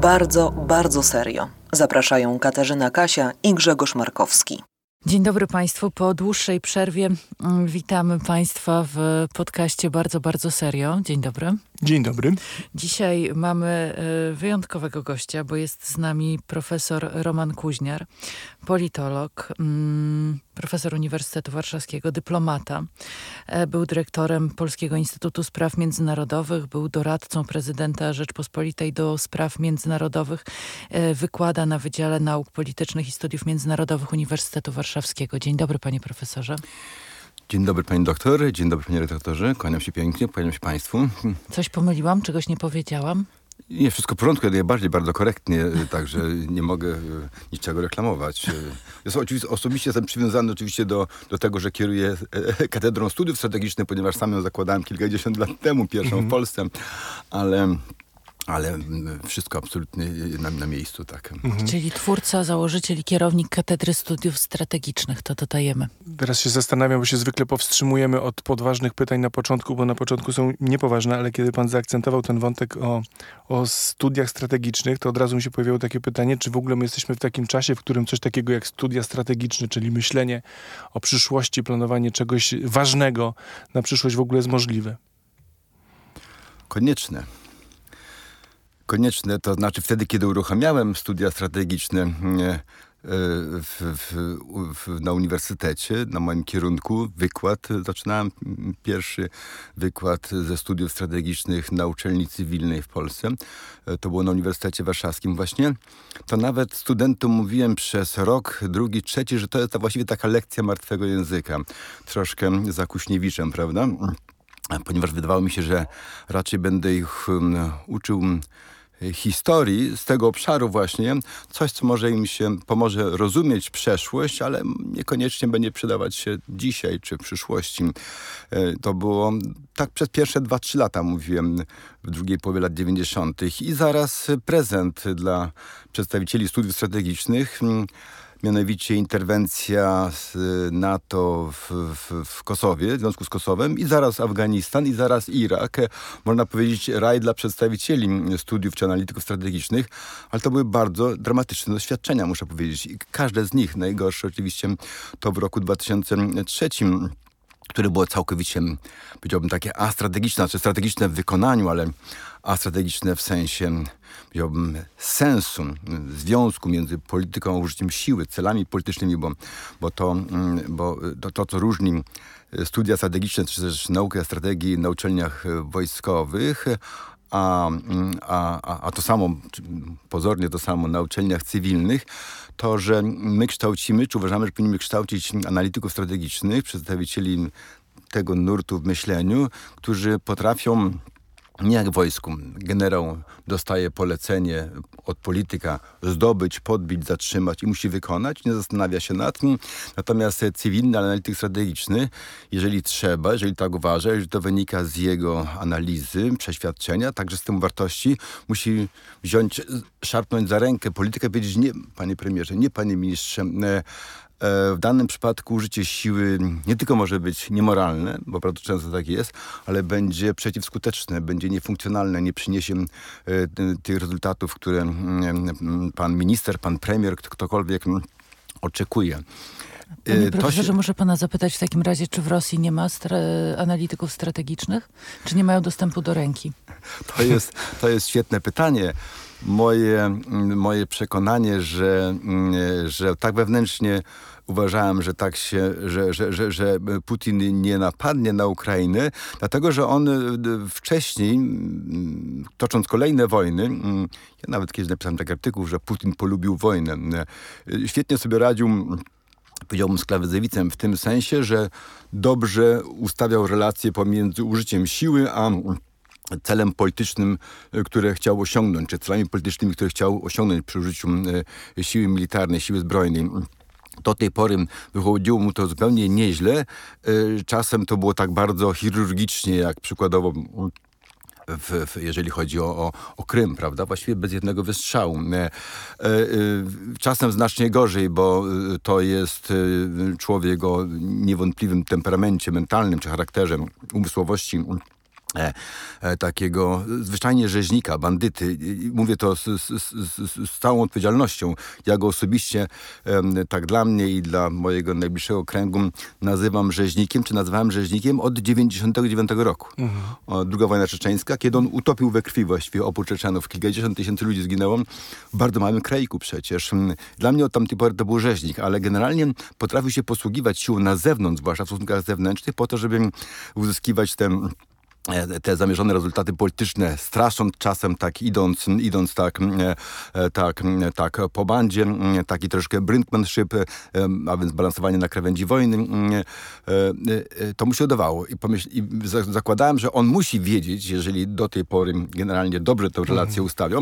Bardzo, bardzo serio. Zapraszają Katarzyna Kasia i Grzegorz Markowski. Dzień dobry Państwu. Po dłuższej przerwie mm, witamy Państwa w podcaście Bardzo, bardzo serio. Dzień dobry. Dzień dobry. Dzisiaj mamy e, wyjątkowego gościa, bo jest z nami profesor Roman Kuźniar, politolog, mm, profesor Uniwersytetu Warszawskiego, dyplomata. E, był dyrektorem Polskiego Instytutu Spraw Międzynarodowych, był doradcą prezydenta Rzeczpospolitej do spraw międzynarodowych. E, wykłada na Wydziale Nauk Politycznych i Studiów Międzynarodowych Uniwersytetu Warszawskiego. Dzień dobry panie profesorze. Dzień dobry pani doktor, dzień dobry panie redaktorze, kłaniam się pięknie, kłaniam się państwu. Coś pomyliłam, czegoś nie powiedziałam? Nie, wszystko w porządku, ja bardziej bardzo korektnie, także nie mogę e, niczego reklamować. E, jest, oczywiście, osobiście jestem przywiązany oczywiście do, do tego, że kieruję e, Katedrą Studiów Strategicznych, ponieważ sam ją zakładałem kilkadziesiąt lat temu, pierwszą w mhm. Polsce, ale ale wszystko absolutnie na, na miejscu, tak. Mhm. Czyli twórca, założyciel i kierownik Katedry Studiów Strategicznych, to dodajemy. Teraz się zastanawiam, bo się zwykle powstrzymujemy od podważnych pytań na początku, bo na początku są niepoważne, ale kiedy pan zaakcentował ten wątek o, o studiach strategicznych, to od razu mi się pojawiło takie pytanie, czy w ogóle my jesteśmy w takim czasie, w którym coś takiego jak studia strategiczne, czyli myślenie o przyszłości, planowanie czegoś ważnego na przyszłość w ogóle jest możliwe? Konieczne konieczne, to znaczy wtedy, kiedy uruchamiałem studia strategiczne e, w, w, w, na uniwersytecie, na moim kierunku, wykład. Zaczynałem pierwszy wykład ze studiów strategicznych na uczelni cywilnej w Polsce. E, to było na Uniwersytecie Warszawskim właśnie. To nawet studentom mówiłem przez rok, drugi, trzeci, że to jest właściwie taka lekcja martwego języka. Troszkę zakuśniewiczem, prawda? Ponieważ wydawało mi się, że raczej będę ich um, uczył historii z tego obszaru właśnie, coś, co może im się pomoże rozumieć przeszłość, ale niekoniecznie będzie przydawać się dzisiaj czy w przyszłości. E, to było tak przez pierwsze 2-3 lata mówiłem w drugiej połowie lat 90. i zaraz prezent dla przedstawicieli studiów strategicznych mianowicie interwencja NATO w, w, w, Kosowie, w związku z Kosowem i zaraz Afganistan i zaraz Irak. Można powiedzieć raj dla przedstawicieli studiów czy analityków strategicznych, ale to były bardzo dramatyczne doświadczenia, muszę powiedzieć. I każde z nich, najgorsze oczywiście to w roku 2003 które było całkowicie, powiedziałbym, takie astrategiczne, znaczy strategiczne w wykonaniu, ale astrategiczne w sensie, powiedziałbym, sensu, związku między polityką a użyciem siły, celami politycznymi, bo, bo, to, mm, bo to, to, co różni studia strategiczne, czy też naukę strategii na uczelniach wojskowych, a, a, a, to samo, pozornie to samo na uczelniach cywilnych, to, że my kształcimy, czy uważamy, że powinniśmy kształcić analityków strategicznych, przedstawicieli tego nurtu w myśleniu, którzy potrafią nie jak w wojsku. Generał dostaje polecenie od polityka zdobyć, podbić, zatrzymać i musi wykonać, nie zastanawia się nad tym. Natomiast cywilny analityk strategiczny, jeżeli trzeba, jeżeli tak uważa, jeżeli to wynika z jego analizy, przeświadczenia, także z tym wartości, musi wziąć, szarpnąć za rękę politykę, powiedzieć nie, panie premierze, nie panie ministrze, e, w danym przypadku użycie siły nie tylko może być niemoralne, bo bardzo często tak jest, ale będzie przeciwskuteczne, będzie niefunkcjonalne, nie przyniesie e, tych rezultatów, które mm, pan minister, pan premier, ktokolwiek oczekuje. Panie e, profesorze, się... może pana zapytać w takim razie, czy w Rosji nie ma stra analityków strategicznych? Czy nie mają dostępu do ręki? To jest, to jest świetne pytanie. Moje, moje przekonanie, że, że tak wewnętrznie uważałem, że tak się, że, że, że, że Putin nie napadnie na Ukrainę, dlatego że on e, wcześniej, tocząc kolejne wojny, ja nawet kiedyś napisałem taki artykuł, że Putin polubił wojnę. E, świetnie sobie radził powiedziałbym, z klawezewicem w tym sensie, że dobrze ustawiał relacje pomiędzy użyciem siły, a celem politycznym, e, które chciał osiągnąć, czy celami politycznymi, które chciał osiągnąć przy użyciu siły militarnej, siły zbrojnej do tej pory wychodziło mu to zupełnie nieźle. E, czasem to było tak bardzo chirurgicznie, jak przykładowo w, w, jeżeli chodzi o, o, o, Krym, prawda? Właściwie bez jednego wystrzału. E, e, czasem znacznie gorzej, bo to jest człowiek o niewątpliwym temperamencie mentalnym czy charakterze, umysłowości E, e, takiego zwyczajnie rzeźnika, bandyty. Mówię to z, z, z, z, całą odpowiedzialnością. Ja go osobiście, e, tak dla mnie i dla mojego najbliższego kręgu nazywam rzeźnikiem, czy nazywałem rzeźnikiem od 99 roku. Mhm. Druga wojna czeczeńska, kiedy on utopił we krwi właściwie opór Czeczenów. Kilkadziesiąt tysięcy ludzi zginęło w bardzo małym krajku przecież. Dla mnie od tamtej pory to był rzeźnik, ale generalnie potrafił się posługiwać siłą na zewnątrz, zwłaszcza w stosunkach zewnętrznych, po to, żeby uzyskiwać ten te zamierzone rezultaty polityczne, strasząc czasem tak idąc, idąc tak, e, e, tak, tak po bandzie, taki troszkę brinkmanship, a więc balansowanie na krawędzi wojny, to mu się udawało. I, pomyśl, i zakładałem, że on musi wiedzieć, jeżeli do tej pory generalnie dobrze tę relację mhm. ustawią,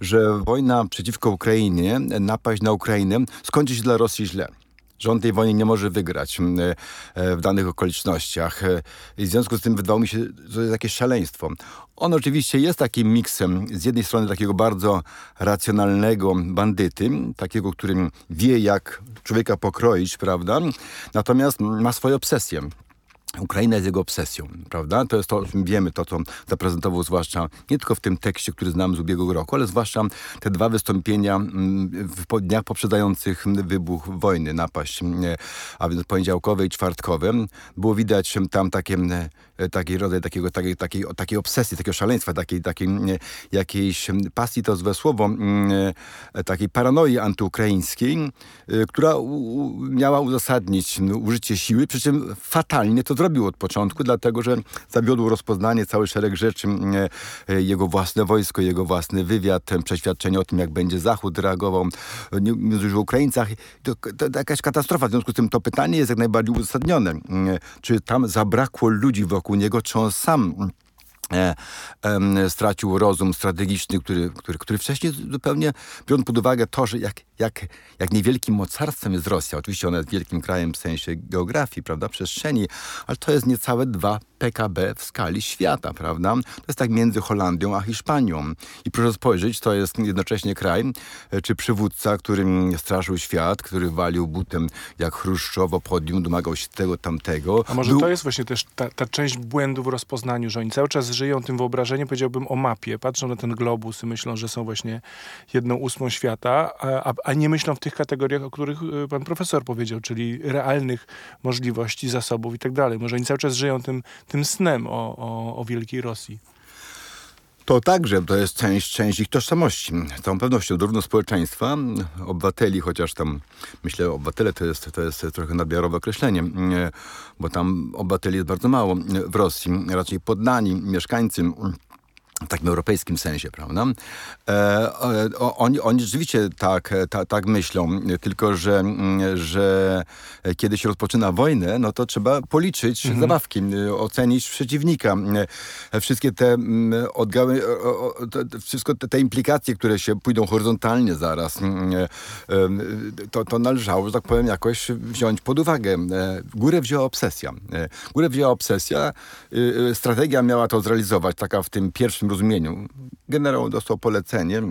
że wojna przeciwko Ukrainie, napaść na Ukrainę skończy się dla Rosji źle on tej wojny nie może wygrać mm, e, e, w danych okolicznościach. E, I w związku z tym wydawało mi się, że to jest jakieś szaleństwo. On oczywiście jest takim miksem z jednej strony takiego bardzo racjonalnego bandyty, takiego, którym wie jak człowieka pokroić, prawda? Natomiast ma swoje obsesje. Ukraina jest jego obsesją, prawda? To jest to, o czym wiemy, to co zaprezentował zwłaszcza nie tylko w tym tekście, który znam z ubiegłego roku, ale zwłaszcza te dwa wystąpienia mm, w dniach poprzedzających wybuch wojny, napaść, mm, a więc poniedziałkowe i czwartkowe. Było widać tam takie mm, E, taki rodzaj takiego, takiej, takiej, takiej obsesji, takiego szaleństwa, takiej, takiej jakiejś pasji, to złe słowo, e, takiej paranoi antyukraińskiej, e, która u, miała uzasadnić użycie siły, przy czym fatalnie to zrobił od początku, dlatego że zawiodło rozpoznanie cały szereg rzeczy, jego własne wojsko, jego własny wywiad, przeświadczenie o tym, jak będzie Zachód reagował, już o Ukraińcach. To, to, to jakaś katastrofa, w związku z tym to pytanie jest jak najbardziej uzasadnione. Czy tam zabrakło ludzi wokół wokół niego, czy on sam E, e, stracił rozum strategiczny, który, który, który wcześniej zupełnie, biorąc pod uwagę to, że jak, jak, jak niewielkim mocarstwem jest Rosja, oczywiście ona jest wielkim krajem w sensie geografii, prawda, przestrzeni, ale to jest niecałe dwa PKB w skali świata, prawda? To jest tak między Holandią a Hiszpanią. I proszę spojrzeć, to jest jednocześnie kraj, e, czy przywódca, którym straszył świat, który walił butem jak Chruszczowo podium, domagał się tego, tamtego. A może Był... to jest właśnie też ta, ta część błędu w rozpoznaniu, że oni cały czas żyją tym wyobrażeniem, powiedziałbym, o mapie. Patrzą na ten globus i myślą, że są właśnie jedną ósmą świata, a, a nie myślą w tych kategoriach, o których y, pan profesor powiedział, czyli realnych możliwości, zasobów i tak dalej. Może oni cały czas żyją tym, tym snem o, o, o wielkiej Rosji. To także to jest część, część ich tożsamości. Z całą pewnością równo społeczeństwa, obywateli, chociaż tam myślę, obywatele to jest, to jest trochę nadmiarowe określenie, bo tam obywateli jest bardzo mało w Rosji, raczej poddani mieszkańcy w takim europejskim sensie, prawda? E, e, oni, oni rzeczywiście tak, ta, tak myślą, tylko że, że kiedy się rozpoczyna wojnę, no to trzeba policzyć mhm. zabawki, ocenić przeciwnika. Wszystkie te odgały, wszystko te, te, implikacje, które się pójdą horyzontalnie zaraz, to, to należało, że tak powiem, jakoś wziąć pod uwagę. Górę wzięła obsesja. Górę wzięła obsesja. Strategia miała to zrealizować, taka w tym pierwszym rozumieniu. Generał dostał polecenie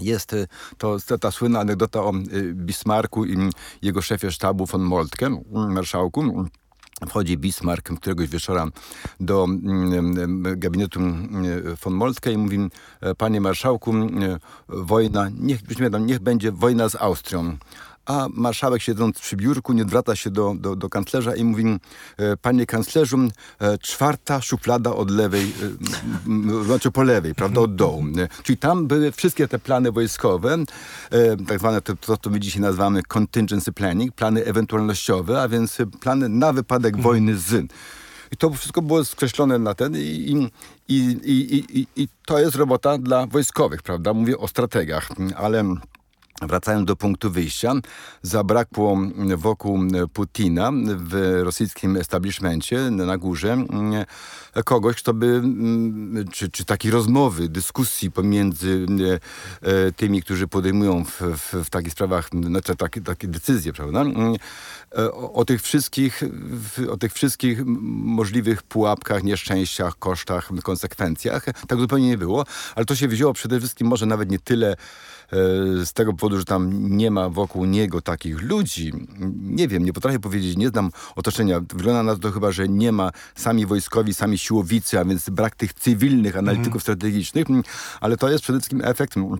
jest y, to ta słynna anegdota o y, Bismarcku i jego szefie sztabu von Moltke, marszałku. Wchodzi Bismarck któregoś wieczora do mm, gabinetu von Moltke i mówi, panie marszałku, wojna, niech, niech będzie wojna z Austrią a marszałek siedząc przy biurku nie odwraca się do, do, do kanclerza i mówi e, panie kanclerzu, e, czwarta szuflada od lewej, e, znaczy po lewej, prawda, od dołu. Czyli tam były wszystkie te plany wojskowe, tak zwane to, to, to my dzisiaj nazywamy contingency planning, plany ewentualnościowe, a więc plany na wypadek mhm. wojny z. I to wszystko było skreślone na ten i, i, i, i, i, i to jest robota dla wojskowych, prawda? Mówię o strategach, ale Wracając do punktu wyjścia, zabrakło wokół Putina w rosyjskim establishmencie na górze mm, kogoś, kto by, mm, czy, czy takiej rozmowy, dyskusji pomiędzy e, tymi, którzy podejmują w, w, w takich sprawach znaczy takie, takie decyzje, prawda? Mm, e, O, o tych wszystkich, o tych wszystkich możliwych pułapkach, nieszczęściach, kosztach, konsekwencjach. Tak zupełnie nie było, ale to się wzięło przede wszystkim może nawet nie tyle e, z tego powodu, że tam nie ma wokół niego takich ludzi. Nie wiem, nie potrafię powiedzieć, nie znam otoczenia. Wygląda na to chyba, że nie ma sami wojskowi, sami siłowicy, a więc brak tych cywilnych analityków strategicznych, ale to jest przede wszystkim efekt mm,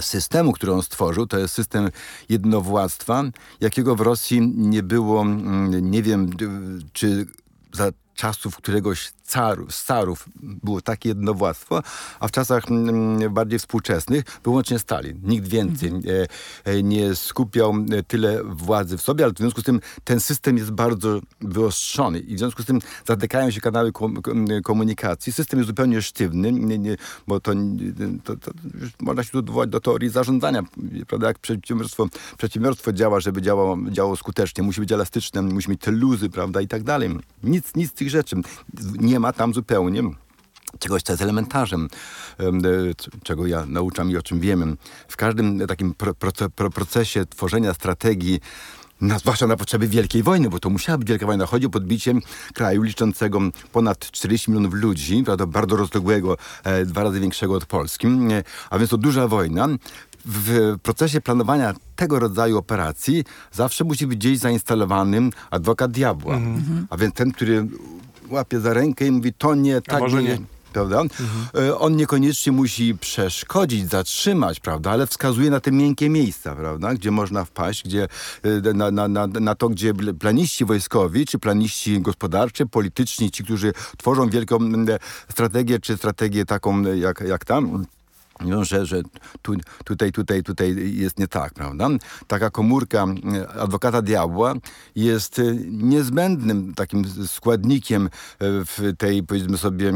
systemu, który on stworzył, to jest system jednowładztwa, jakiego w Rosji nie było, nie wiem, czy za czasów któregoś caru, z carów było takie jednowładztwo, a w czasach mm, bardziej współczesnych wyłącznie Stalin. Nikt więcej e, e, nie skupiał e, tyle władzy w sobie, ale w związku z tym ten system jest bardzo wyostrzony i w związku z tym zatykają się kanały kom, kom, komunikacji. System jest zupełnie sztywny, nie, nie, bo to, to, to już można się tu odwołać do teorii zarządzania, prawda, jak przedsiębiorstwo, przedsiębiorstwo działa, żeby działało, działało skutecznie, musi być elastyczne, musi mieć te luzy, prawda, i tak dalej. Nic, nic z tych rzeczy. Nie ma tam zupełnie czegoś, co jest elementarzem, em, e, czego ja nauczam i o czym wiemy. W każdym takim pro, pro, procesie tworzenia strategii, na, zwłaszcza na potrzeby Wielkiej Wojny, bo to musiała być Wielka Wojna. Chodzi o podbicie kraju liczącego ponad 40 milionów ludzi, prawda, bardzo rozległego, e, dwa razy większego od Polski, e, a więc to duża wojna. W procesie planowania tego rodzaju operacji zawsze musi być gdzieś zainstalowany adwokat diabła. A więc ten, który łapie za rękę i mówi, to nie, tak nie. nie. Prawda? E, On niekoniecznie musi przeszkodzić, zatrzymać, prawda? Ale wskazuje na te miękkie miejsca, prawda? Gdzie można wpaść, gdzie, e, na, na, na, na to, gdzie planiści wojskowi, czy planiści gospodarczy, polityczni, ci, którzy tworzą wielką strategię, czy strategię taką jak, jak tam, no, że, że tu, tutaj, tutaj, tutaj jest nie tak, prawda? Taka komórka e, adwokata diabła jest e, niezbędnym takim składnikiem e, w tej, powiedzmy sobie,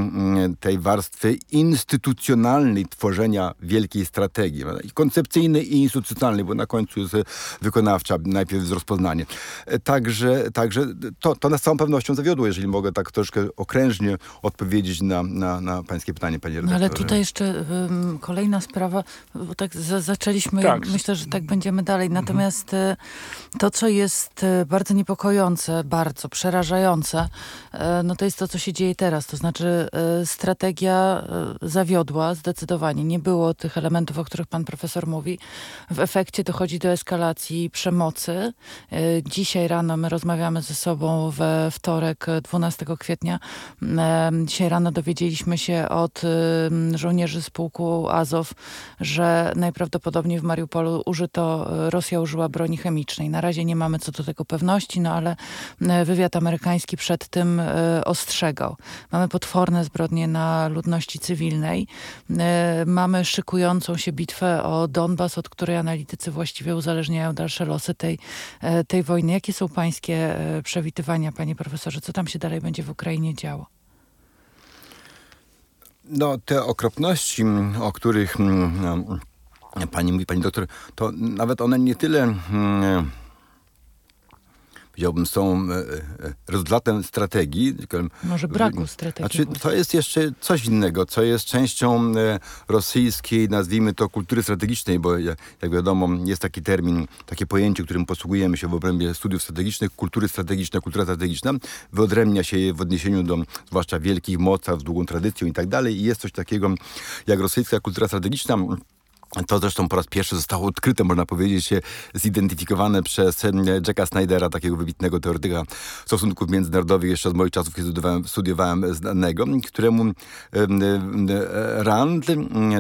tej warstwy instytucjonalnej tworzenia wielkiej strategii. prawda? I koncepcyjnej i instytucjonalnej, bo na końcu jest wykonawcza, najpierw jest rozpoznanie. Także, także to, to nas z całą pewnością zawiodło, jeżeli mogę tak troszkę okrężnie odpowiedzieć na, na, na pańskie pytanie, panie No redaktorze. ale tutaj jeszcze ym, kolejna sprawa, bo tak za, zaczęliśmy, Tak. myślę, że tak będziemy dalej. Natomiast y, to, co jest y, bardzo niepokojące, bardzo przerażające, y, no to jest to, co się dzieje teraz. To znaczy strategia zawiodła zdecydowanie. Nie było tych elementów, o których pan profesor mówi. W efekcie dochodzi do eskalacji przemocy. Dzisiaj rano my rozmawiamy ze sobą we wtorek, y, 12 kwietnia. Dzisiaj rano dowiedzieliśmy się od żołnierzy z pułku Azow, że najprawdopodobniej w Mariupolu użyto, y, Rosja użyła broni chemicznej. Na razie nie mamy co do tego pewności, no ale y, wywiad amerykański przed tym y, ostrzegał. Mamy potworne zbrodnie na ludności cywilnej. Mamy szykującą się bitwę o Donbas, od której analitycy właściwie uzależniają dalsze losy tej, e, tej wojny. Jakie są pańskie e, przewidywania, panie profesorze? Co tam się dalej będzie w Ukrainie działo? No, te okropności, mm, o których no, pani mówi, pani doktor, to nawet one nie tyle, powiedziałbym, są e, e, rezultatem strategii. Może braku strategii. Znaczy, to jest jeszcze coś innego, co jest częścią e, rosyjskiej, nazwijmy to, kultury strategicznej, bo jak, wiadomo, jest taki termin, takie pojęcie, którym posługujemy się w obrębie studiów strategicznych, kultury strategiczna, kultura strategiczna, wyodrębnia się je w odniesieniu do zwłaszcza wielkich mocarstw z długą tradycją i tak dalej i jest coś takiego jak rosyjska kultura strategiczna, to zresztą po raz pierwszy zostało odkryte, można powiedzieć, zidentyfikowane przez Jacka Snydera, takiego wybitnego teoretyka stosunków międzynarodowych. Jeszcze z moich czasów, kiedy studiowałem, studiowałem znanego, któremu em, em, RAND,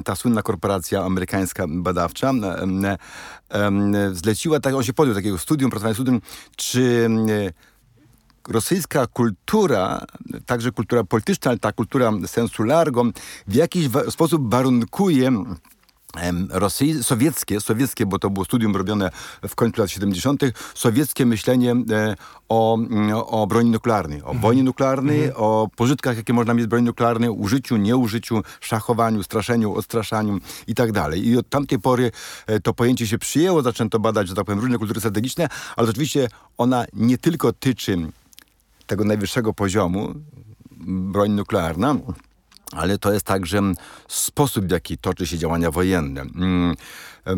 ta słynna korporacja amerykańska badawcza, zleciła, tak, on się podjął takiego studium, pracowania studium, czy rosyjska kultura, także kultura polityczna, ale ta kultura sensu largo, w jakiś sposób warunkuje Rosji, sowieckie, sowieckie, bo to było studium robione w końcu lat 70., sowieckie myślenie e, o, o broni nuklearnej, o mhm. wojnie nuklearnej, mhm. o pożytkach, jakie można mieć z broni nuklearnej, użyciu, nieużyciu, szachowaniu, straszeniu, odstraszaniu i tak dalej. I od tamtej pory e, to pojęcie się przyjęło, zaczęto badać, że tak powiem, różne kultury strategiczne, ale oczywiście ona nie tylko tyczy tego najwyższego poziomu, broń nuklearna, ale to jest także sposób, w jaki toczy się działania wojenne. E, e,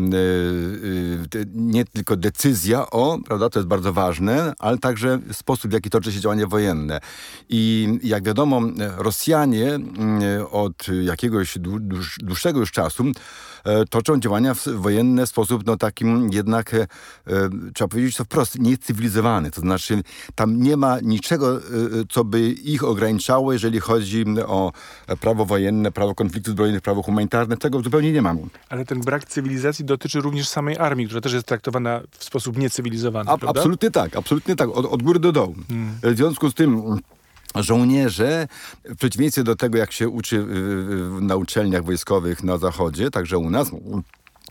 nie tylko decyzja o, prawda, to jest bardzo ważne, ale także sposób, w jaki toczy się działanie wojenne. I jak wiadomo, Rosjanie mm, od jakiegoś dłuższego już czasu E, toczą działania wojenne w sposób no, takim jednak, e, e, trzeba powiedzieć to wprost, niecywilizowany. To znaczy tam nie ma niczego, co by ich ograniczało, jeżeli chodzi o prawo wojenne, prawo konfliktów zbrojnych, prawo humanitarne. Tego zupełnie nie mamy. Ale ten brak cywilizacji dotyczy również samej armii, która też jest traktowana w sposób niecywilizowany, A, Absolutnie tak, absolutnie tak, od, od góry do dołu. Hmm. W związku z tym żołnierze, w przeciwieństwie do tego, jak się uczy na uczelniach wojskowych na Zachodzie, także u nas,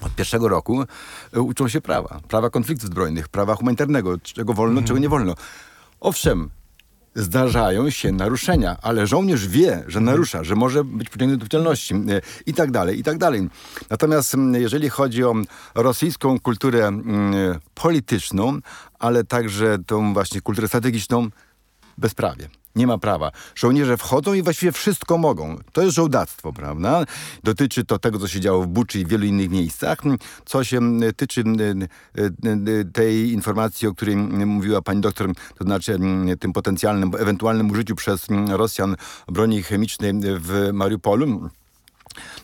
od pierwszego roku e, uczą się prawa. Prawa konfliktów zbrojnych, prawa humanitarnego, czego wolno, mhm. czego nie wolno. Owszem, zdarzają się naruszenia, ale żołnierz wie, że mhm. narusza, że może być pociągnięty do odpowiedzialności e, i tak dalej, i tak dalej. Natomiast jeżeli chodzi o rosyjską kulturę polityczną, ale także tą właśnie kulturę strategiczną, bezprawie nie ma prawa. Żołnierze wchodzą i właściwie wszystko mogą. To jest żołdactwo, prawda? Dotyczy to tego, co się działo w Buczy i w wielu innych miejscach. Co się tyczy tej informacji, o której mówiła pani doktor, to znaczy tym potencjalnym, ewentualnym użyciu przez Rosjan broni chemicznej w Mariupolu,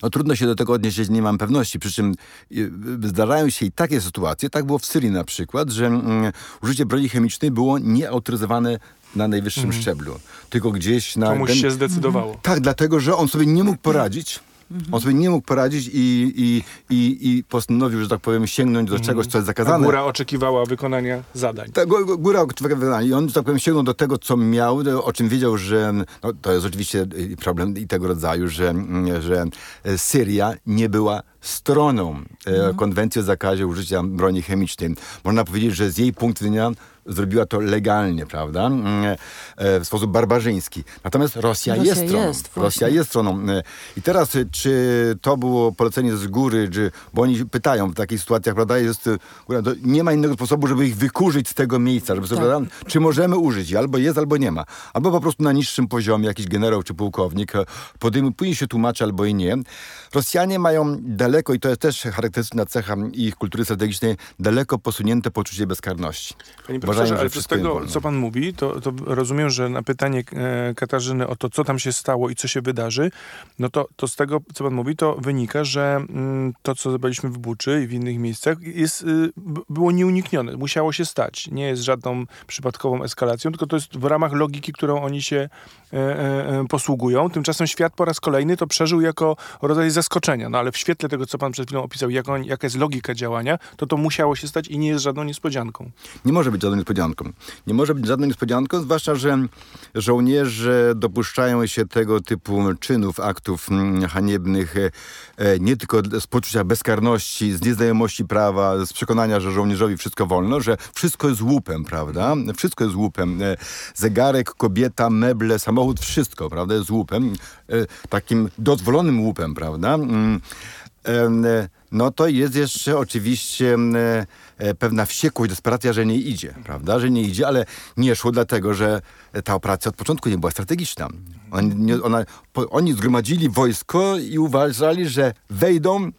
no trudno się do tego odnieść, nie mam pewności. Przy czym y, zdarzają się i takie sytuacje, tak było w Syrii na przykład, że mm, użycie broni chemicznej było nieautoryzowane na najwyższym mm. szczeblu, tylko gdzieś na... Komuś ten... się zdecydowało. Tak, dlatego, że on sobie nie mógł poradzić. Mhm. On sobie nie mógł poradzić i, i, i, i postanowił, że tak powiem, sięgnąć do mhm. czegoś, co jest zakazane. A góra oczekiwała wykonania zadań. Tak, góra oczekiwała wykonania. I on, że tak powiem, sięgnął do tego, co miał, o czym wiedział, że no, to jest oczywiście problem i tego rodzaju, że, że Syria nie była stroną mhm. konwencji o zakazie użycia broni chemicznej. Można powiedzieć, że z jej punktu widzenia zrobiła to legalnie, prawda? Mm, e, w sposób barbarzyński. Natomiast Rosja, Rosja jest stroną. Jest, Rosja jest stroną. E, I teraz, e, czy to było polecenie z góry, czy, bo oni pytają w takich sytuacjach, prawda, jest, nie ma innego sposobu, żeby ich wykurzyć z tego miejsca, żeby sobie, tak. czy możemy użyć, albo jest, albo nie ma. Albo po prostu na niższym poziomie jakiś generał czy pułkownik podejmuje, później się tłumaczy, albo i nie. Rosjanie mają daleko, i to jest też charakterystyczna cecha ich kultury strategicznej, daleko posunięte poczucie bezkarności. Panie profesorze, ale z tego, co pan mówi, to, to, rozumiem, że na pytanie e, Katarzyny o to, co tam się stało i co się wydarzy, no to, to z tego, co pan mówi, to wynika, że mm, to, co zobaczyliśmy w Buczy i w innych miejscach, jest, y, było nieuniknione. Musiało się stać. Nie jest żadną przypadkową eskalacją, tylko to jest w ramach logiki, którą oni się e, e, posługują. Tymczasem świat po raz kolejny to przeżył jako rodzaj zaskoczenia. No ale w świetle tego, co pan przed chwilą opisał, jak on, jaka jest logika działania, to to musiało się stać i nie jest żadną niespodzianką. Nie może być żadną niespodzianką. Nie może być żadną niespodzianką, zwłaszcza, że żołnierze dopuszczają się tego typu czynów, aktów mm, haniebnych e, e, nie tylko z poczucia bezkarności, z nieznajomości prawa, z przekonania, że żołnierzowi wszystko wolno, że wszystko jest łupem, prawda? Wszystko jest łupem. E, zegarek, kobieta, meble, samochód, wszystko, prawda? Jest łupem. Takim dozwolonym łupem, prawda? Mm, no to jest jeszcze oczywiście e, pewna wściekłość, desperacja, że nie idzie, prawda? Że nie idzie, ale nie szło dlatego, że ta operacja od początku nie była strategiczna. Oni, ona, oni zgromadzili wojsko i uważali, że wejdą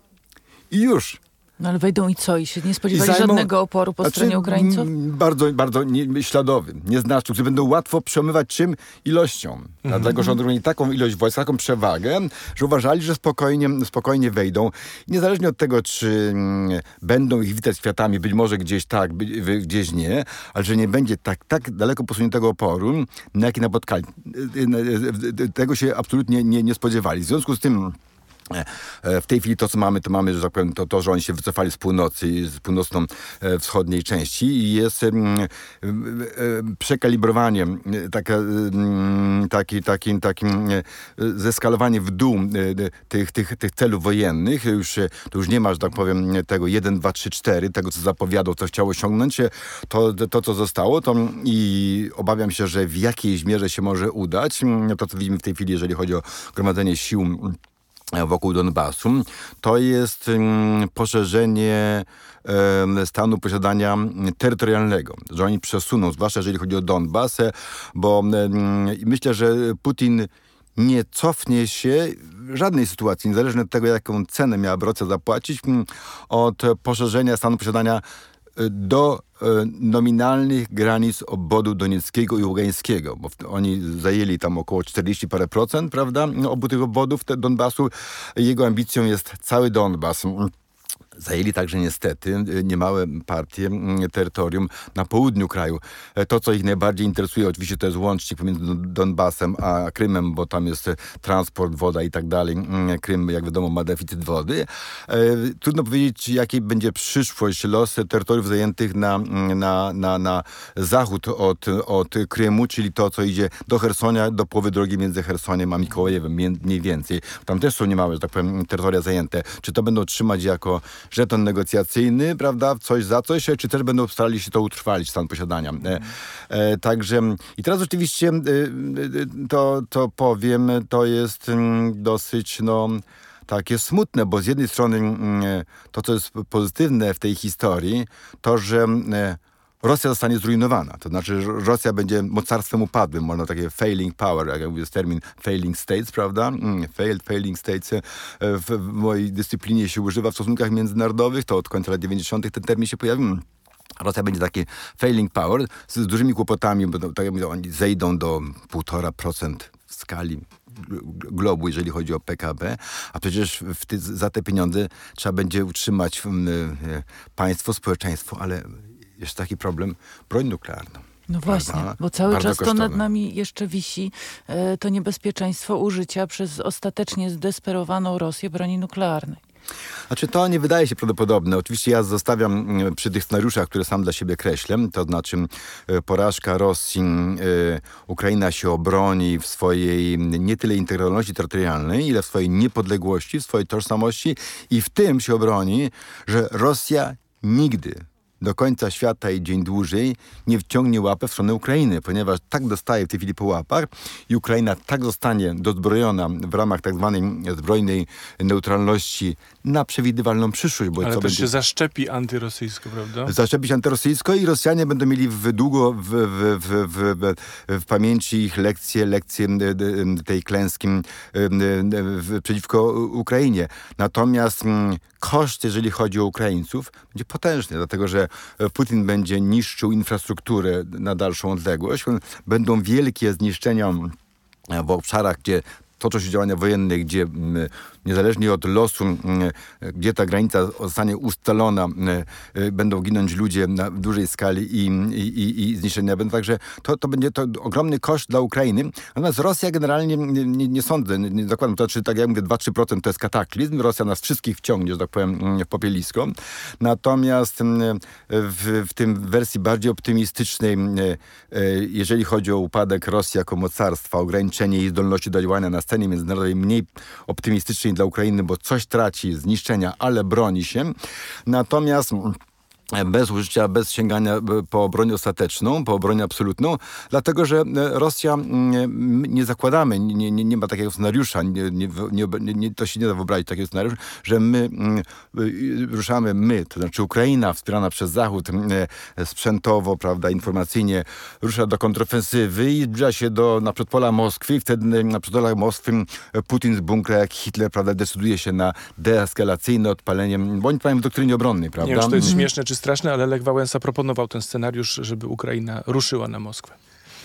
i już. No ale wejdą i co? I się nie spodziewali zajmą, żadnego oporu po znaczy, stronie Ukraińców? Bardzo, bardzo nie, śladowy, nieznaczny, którzy będą łatwo przemywać czym? Ilością. Mhm. Dlatego, że oni mieli taką ilość wojsk, taką przewagę, że uważali, że spokojnie, spokojnie wejdą. Niezależnie od tego, czy mm, będą ich witać kwiatami, być może gdzieś tak, by, gdzieś nie, ale że nie będzie tak, tak daleko posuniętego oporu, na jaki napotkali. Tego się absolutnie nie, nie spodziewali. W związku z tym w tej chwili to, co mamy, to mamy, że tak powiem, to, to że oni się wycofali z północy, z północno-wschodniej części i jest mm, przekalibrowanie, taka, taki, taki, taki zeskalowanie w dół tych, tych, tych celów wojennych. Już, to już nie ma, że tak powiem, tego 1, 2, 3, 4, tego, co zapowiadał, co chciał osiągnąć. To, to co zostało, to i obawiam się, że w jakiejś mierze się może udać. To, co widzimy w tej chwili, jeżeli chodzi o gromadzenie sił wokół Donbasu, to jest mm, poszerzenie stanu posiadania terytorialnego, że oni przesuną, zwłaszcza jeżeli chodzi o Donbas, bo myślę, że Putin nie cofnie się w żadnej sytuacji, niezależnie od tego, jaką cenę miałaby Rosja zapłacić, mm, od poszerzenia stanu posiadania do e, nominalnych granic obwodu donieckiego i ługańskiego, bo oni zajęli tam około 40 parę procent, prawda, obu tych obwodów Donbasu. Jego ambicją jest cały Donbas. Zajęli także niestety y, niemałe partie mm, terytorium na południu kraju. E, to, co ich najbardziej interesuje, oczywiście to jest łącznik pomiędzy Donbasem a Krymem, bo tam jest e, transport, woda i tak dalej. Mm, Krym, jak wiadomo, ma deficyt wody. E, trudno powiedzieć, jaki będzie przyszłość, los terytoriów zajętych na, mm, na, na, na zachód od, od Krymu, czyli to, co idzie do Hersonia, do połowy drogi między Hersoniem a Mikołajewem, mniej więcej. Tam też są niemałe, że tak powiem, terytoria zajęte. Czy to będą trzymać jako żeton negocjacyjny, prawda, coś za coś, czy też będą starali się to utrwalić, stan posiadania. E, e, także i teraz oczywiście e, e, to, to powiem, to jest mm, dosyć, no, takie smutne, bo z jednej strony mm, to, co jest pozytywne w tej historii, to, że e, Rosja zostanie zrujnowana. To znaczy, że Rosja będzie mocarstwem upadłym, można takie failing power, jak jest termin failing states, prawda? Mm, failed, failing states e, w, mojej dyscyplinie się używa w stosunkach międzynarodowych, to od końca lat 90. ten termin się pojawił. Mm. Rosja będzie taki failing power z, z dużymi kłopotami, bo tak jak mówię, oni zejdą do 1,5% w skali globu, jeżeli chodzi o PKB, a przecież ty, za te pieniądze trzeba będzie utrzymać um, państwo, społeczeństwo, ale jest taki problem, broń nuklearną. No właśnie, Prawda? bo cały Bardzo czas kosztowne. to nad nami jeszcze wisi e, to niebezpieczeństwo użycia przez ostatecznie zdesperowaną Rosję broni nuklearnej. Znaczy to nie wydaje się prawdopodobne. Oczywiście ja zostawiam mm, przy tych scenariuszach, które sam dla siebie kreślę, to znaczy e, porażka Rosji, e, Ukraina się obroni w swojej nie tyle integralności terytorialnej, ile w swojej niepodległości, w swojej tożsamości i w tym się obroni, że Rosja nigdy do końca świata i dzień dłużej nie wciągnie łapę w stronę Ukrainy, ponieważ tak dostaje w tej chwili po łapach i Ukraina tak zostanie dozbrojona w ramach tak zwanej zbrojnej neutralności na przewidywalną przyszłość. Bo Ale co też będzie... się zaszczepi antyrosyjsko, prawda? Zaszczepi się antyrosyjsko i Rosjanie będą mieli w długo w, w, w, w, pamięci ich lekcje, lekcje tej klęski przeciwko Ukrainie. Natomiast mm, koszt, jeżeli chodzi o Ukraińców, będzie potężny, dlatego że Putin będzie niszczył infrastrukturę na dalszą odległość. Będą wielkie zniszczenia w obszarach, gdzie toczą się działania wojenne, gdzie niezależnie od losu, gdzie ta granica zostanie ustalona, będą ginąć ludzie na dużej skali i, i, i zniszczenia będą. Także to, to będzie to ogromny koszt dla Ukrainy. Natomiast Rosja generalnie nie, nie, sądzę, nie zakładam, to znaczy tak jak mówię, 2-3% to jest kataklizm. Rosja nas wszystkich wciągnie, że tak powiem, w popielisko. Natomiast w, w tym wersji bardziej optymistycznej, jeżeli chodzi o upadek Rosji jako mocarstwa, ograniczenie jej zdolności do działania na scenie międzynarodowej, mniej optymistycznej dla Ukrainy, bo coś traci, zniszczenia, ale broni się. Natomiast bez użycia, bez sięgania e, po broń ostateczną, po broń absolutną, dlatego że e, Rosja, mm, nie zakładamy, nie, nie, nie ma takiego scenariusza, nie, nie, to się nie da wyobrazić takiego scenariusza, że my mm, e, ruszamy, my, to znaczy Ukraina wspierana przez Zachód sprzętowo, prawda, informacyjnie, rusza do kontrofensywy i zbliża się do na przedpola Moskwy i wtedy na przedpolach Moskwy Putin z bunkra jak Hitler, prawda, decyduje się na deeskalacyjne odpalenie, bo oni w doktrynie obronnej, prawda? Nie wiem, czy to jest śmieszne, czy straszne, ale Lech Wałęsa proponował ten scenariusz, żeby Ukraina ruszyła na Moskwę.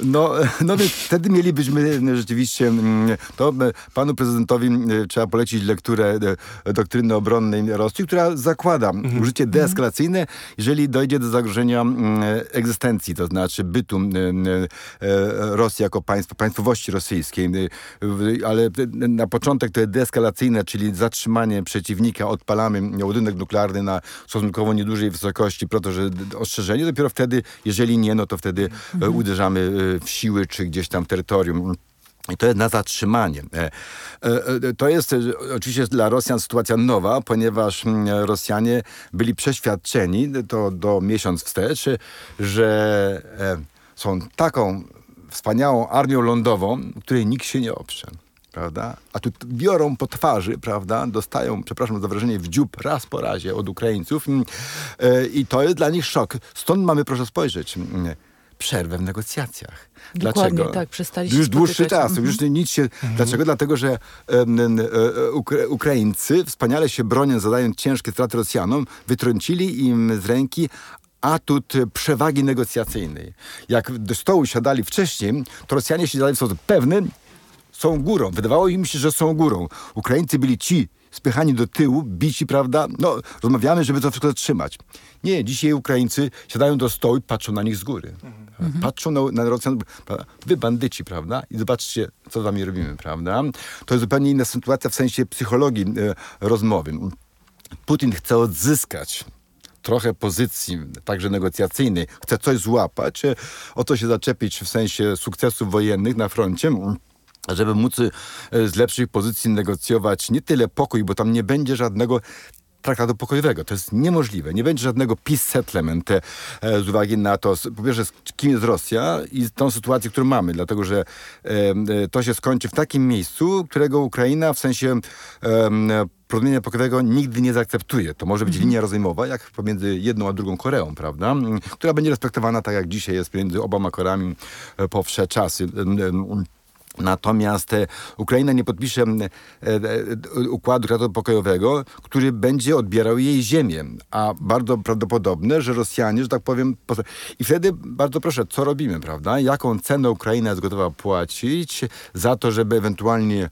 No, no więc wtedy mielibyśmy rzeczywiście, mm, to panu prezydentowi trzeba polecić lekturę doktryny obronnej Rosji, która zakłada mhm. użycie deeskalacyjne, jeżeli dojdzie do zagrożenia egzystencji, to znaczy bytu Rosji jako państwa, państwowości rosyjskiej. Ale na początek to jest deeskalacyjne, czyli zatrzymanie przeciwnika, odpalamy ładunek nuklearny na stosunkowo niedużej wysokości, po to, że ostrzeżenie. Dopiero wtedy, jeżeli nie, no to wtedy mhm. uderzamy w siły, czy gdzieś tam terytorium. I to jest na zatrzymanie. E, e, e, to jest oczywiście dla Rosjan sytuacja nowa, ponieważ mm, Rosjanie byli przeświadczeni, to do miesiąc wstecz, że są taką wspaniałą armią lądową, której nikt się nie oprze. Prawda? A tu biorą po twarzy, prawda? Dostają, przepraszam za wrażenie, w dziób raz po razie od Ukraińców. Mm, I to jest dla nich szok. Stąd mamy, proszę spojrzeć, mm, przerwę w negocjacjach. Dokładnie, Dlaczego? tak, przestaliśmy Już dłuższy czas, mhm. już nic się... Mhm. Dlaczego? Dlatego, że um, um, Ukraińcy wspaniale się bronią, zadając ciężkie straty Rosjanom, wytrącili im z ręki atut przewagi negocjacyjnej. Jak do stołu siadali wcześniej, to Rosjanie siedzieli w sposób pewny, są górą. Wydawało im się, że są górą. Ukraińcy byli ci spychani do tyłu, bici, prawda? No, rozmawiamy, żeby to wszystko zatrzymać. Nie, dzisiaj Ukraińcy siadają do stołu i patrzą na nich z góry. Mhm. Patrzą na, na Rosjan, wy bandyci, prawda? I zobaczcie, co z wami robimy, prawda? To jest zupełnie inna sytuacja w sensie psychologii e, rozmowy. Putin chce odzyskać trochę pozycji, także negocjacyjnej, chce coś złapać, e, o co się zaczepić w sensie sukcesów wojennych na froncie, żeby móc e, z lepszych pozycji negocjować nie tyle pokój, bo tam nie będzie żadnego traktatu pokojowego. To jest niemożliwe. Nie będzie żadnego peace settlement e, z uwagi na to, po pierwsze, kim jest Rosja i tą sytuację, którą mamy, dlatego że e, to się skończy w takim miejscu, którego Ukraina w sensie porozumienia pokojowego nigdy nie zaakceptuje. To może być mhm. linia rozejmowa, jak pomiędzy jedną a drugą Koreą, prawda? Która będzie respektowana tak, jak dzisiaj jest między oboma Koreami po wsze czasy. Natomiast e, Ukraina nie podpisze e, e, układu pokojowego, który będzie odbierał jej ziemię. A bardzo prawdopodobne, że Rosjanie, że tak powiem... I wtedy bardzo proszę, co robimy, prawda? Jaką cenę Ukraina jest gotowa płacić za to, żeby ewentualnie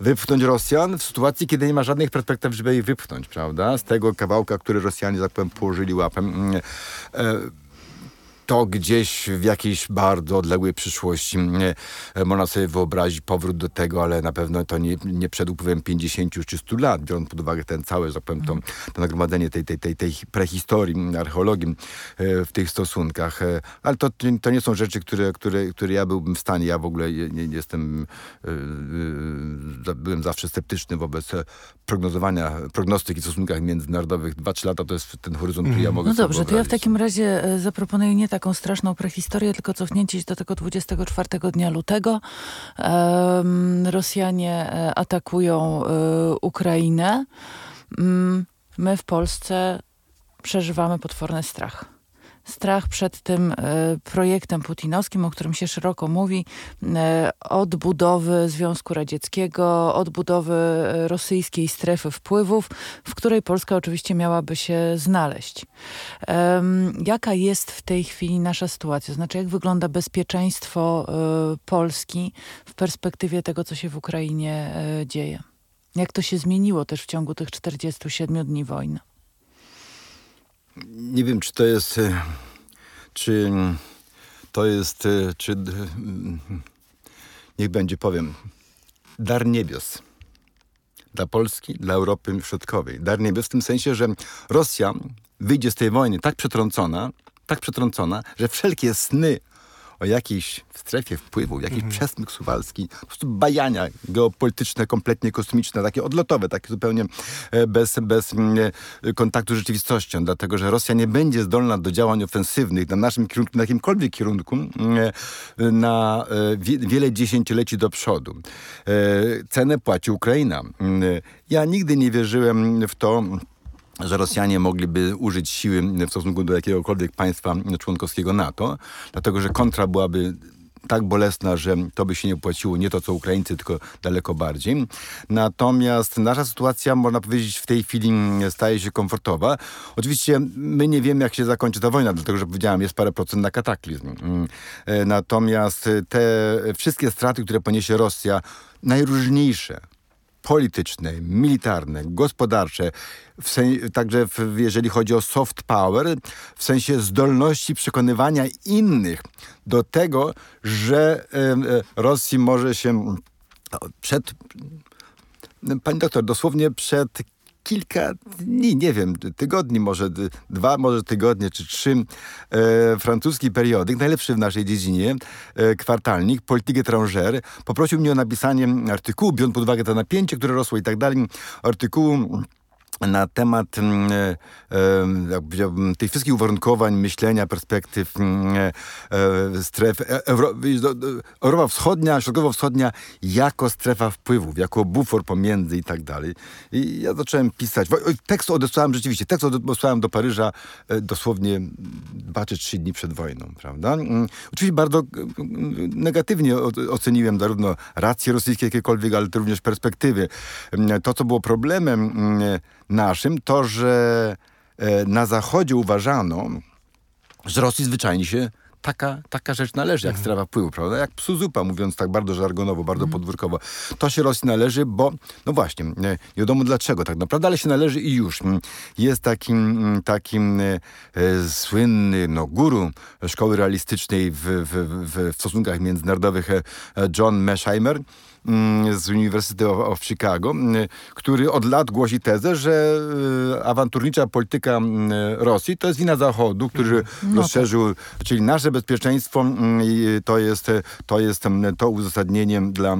wypchnąć Rosjan w sytuacji, kiedy nie ma żadnych perspektyw, żeby ich wypchnąć, prawda? Z tego kawałka, który Rosjanie, tak powiem, położyli łapem. Mm, to gdzieś w jakiejś bardzo odległej przyszłości e, można sobie wyobrazić powrót do tego, ale na pewno to nie, nie przed upływem 50 czy 100 lat, biorąc pod uwagę ten cały, że powiem, to, mhm. to nagromadzenie tej, tej, tej, tej prehistorii, archeologii e, w tych stosunkach. E, ale to, to nie są rzeczy, które, które, które ja byłbym w stanie, ja w ogóle nie, jestem, byłem zawsze sceptyczny wobec prognozowania, prognostyki w stosunkach międzynarodowych. Dwa, trzy lata to jest ten horyzont, który ja mhm. mogę No dobrze, to ja w takim razie zaproponuję nie tak taką straszną prehistorię, tylko cofnięcie się do tego 24 dnia lutego. Rosjanie e, atakują e, Ukrainę. Mm, my w Polsce przeżywamy potworny strach strach przed tym e, projektem putinowskim, o którym się szeroko mówi, e, odbudowy Związku Radzieckiego, odbudowy e, rosyjskiej strefy wpływów, w której Polska oczywiście miałaby się znaleźć. Jaka jest w tej chwili nasza sytuacja? Znaczy, jak wygląda bezpieczeństwo Polski w perspektywie tego, co się w Ukrainie dzieje? Jak to się zmieniło też w ciągu tych 47 dni wojny? Nie wiem, czy to jest. E, czy to jest. E, czy. Niech będzie, powiem. Dar niebios. Dla Polski, dla Europy Środkowej. Dar niebios w tym sensie, że Rosja wyjdzie z tej wojny tak przetrącona, tak przetrącona, że wszelkie sny o jakiejś strefie wpływu, jakiś mhm. przesmyk suwalski, po prostu bajania geopolityczne, kompletnie kosmiczne, takie odlotowe, takie zupełnie e, bez, bez mm, e, kontaktu z rzeczywistością, dlatego że Rosja nie będzie zdolna do działań ofensywnych na naszym kierunku, na jakimkolwiek kierunku, mm, e, na wiele dziesięcioleci do przodu. Cenę płaci Ukraina. Mm, ja nigdy nie wierzyłem w to, że Rosjanie mogliby użyć siły w stosunku do jakiegokolwiek państwa członkowskiego NATO, dlatego że kontra byłaby tak bolesna, że to by się nie płaciło, nie to co Ukraińcy, tylko daleko bardziej. Natomiast nasza sytuacja, można powiedzieć, w tej chwili staje się komfortowa. Oczywiście my nie wiemy, jak się zakończy ta wojna, dlatego że powiedziałem, jest parę procent na kataklizm. E, natomiast te wszystkie straty, które poniesie Rosja, najróżniejsze, polityczne, militarne, gospodarcze, w także w, jeżeli chodzi o soft power, w sensie zdolności przekonywania innych do tego, że e, Rosji może się przed, pani doktor, dosłownie przed kilka dni, nie wiem, tygodni, może dwa, może tygodnie czy trzy, e, francuski periodyk, najlepszy w naszej dziedzinie, e, kwartalnik, Politique étrangère, poprosił mnie o napisanie artykułu, biorąc pod uwagę to napięcie, które rosło i tak dalej, artykułu na temat mm, e, e, tych wszystkich uwarunkowań, myślenia, perspektyw mm, e, stref Europa Wschodnia, Środkowo-Wschodnia jako strefa wpływów, jako bufor pomiędzy i tak dalej. I ja zacząłem pisać. Tekst odesłałem rzeczywiście, tekst odesłałem do Paryża dosłownie dwa czy trzy dni przed wojną, prawda? Mm, oczywiście bardzo negatywnie oceniłem zarówno racje rosyjskie jakiekolwiek, ale również perspektywy. To, co było problemem naszym to, że e, na Zachodzie uważano, że Rosji zwyczajnie się taka, taka rzecz należy, jak mhm. strefa wpływu, prawda? Jak psu zupa, mówiąc tak bardzo żargonowo, bardzo mhm. podwórkowo. To się Rosji należy, bo, no właśnie, nie, wiadomo dlaczego tak naprawdę, ale się należy i już. Jest takim, takim e, słynny, no, guru szkoły realistycznej w, w, w, w stosunkach międzynarodowych e, John Mearsheimer, Mm, z Uniwersytetu of Chicago, mm, który od lat głosi tezę, że awanturnicza polityka mm, Rosji to jest wina Zachodu, który no rozszerzył, czyli nasze bezpieczeństwo to jest, to jest to uzasadnieniem dla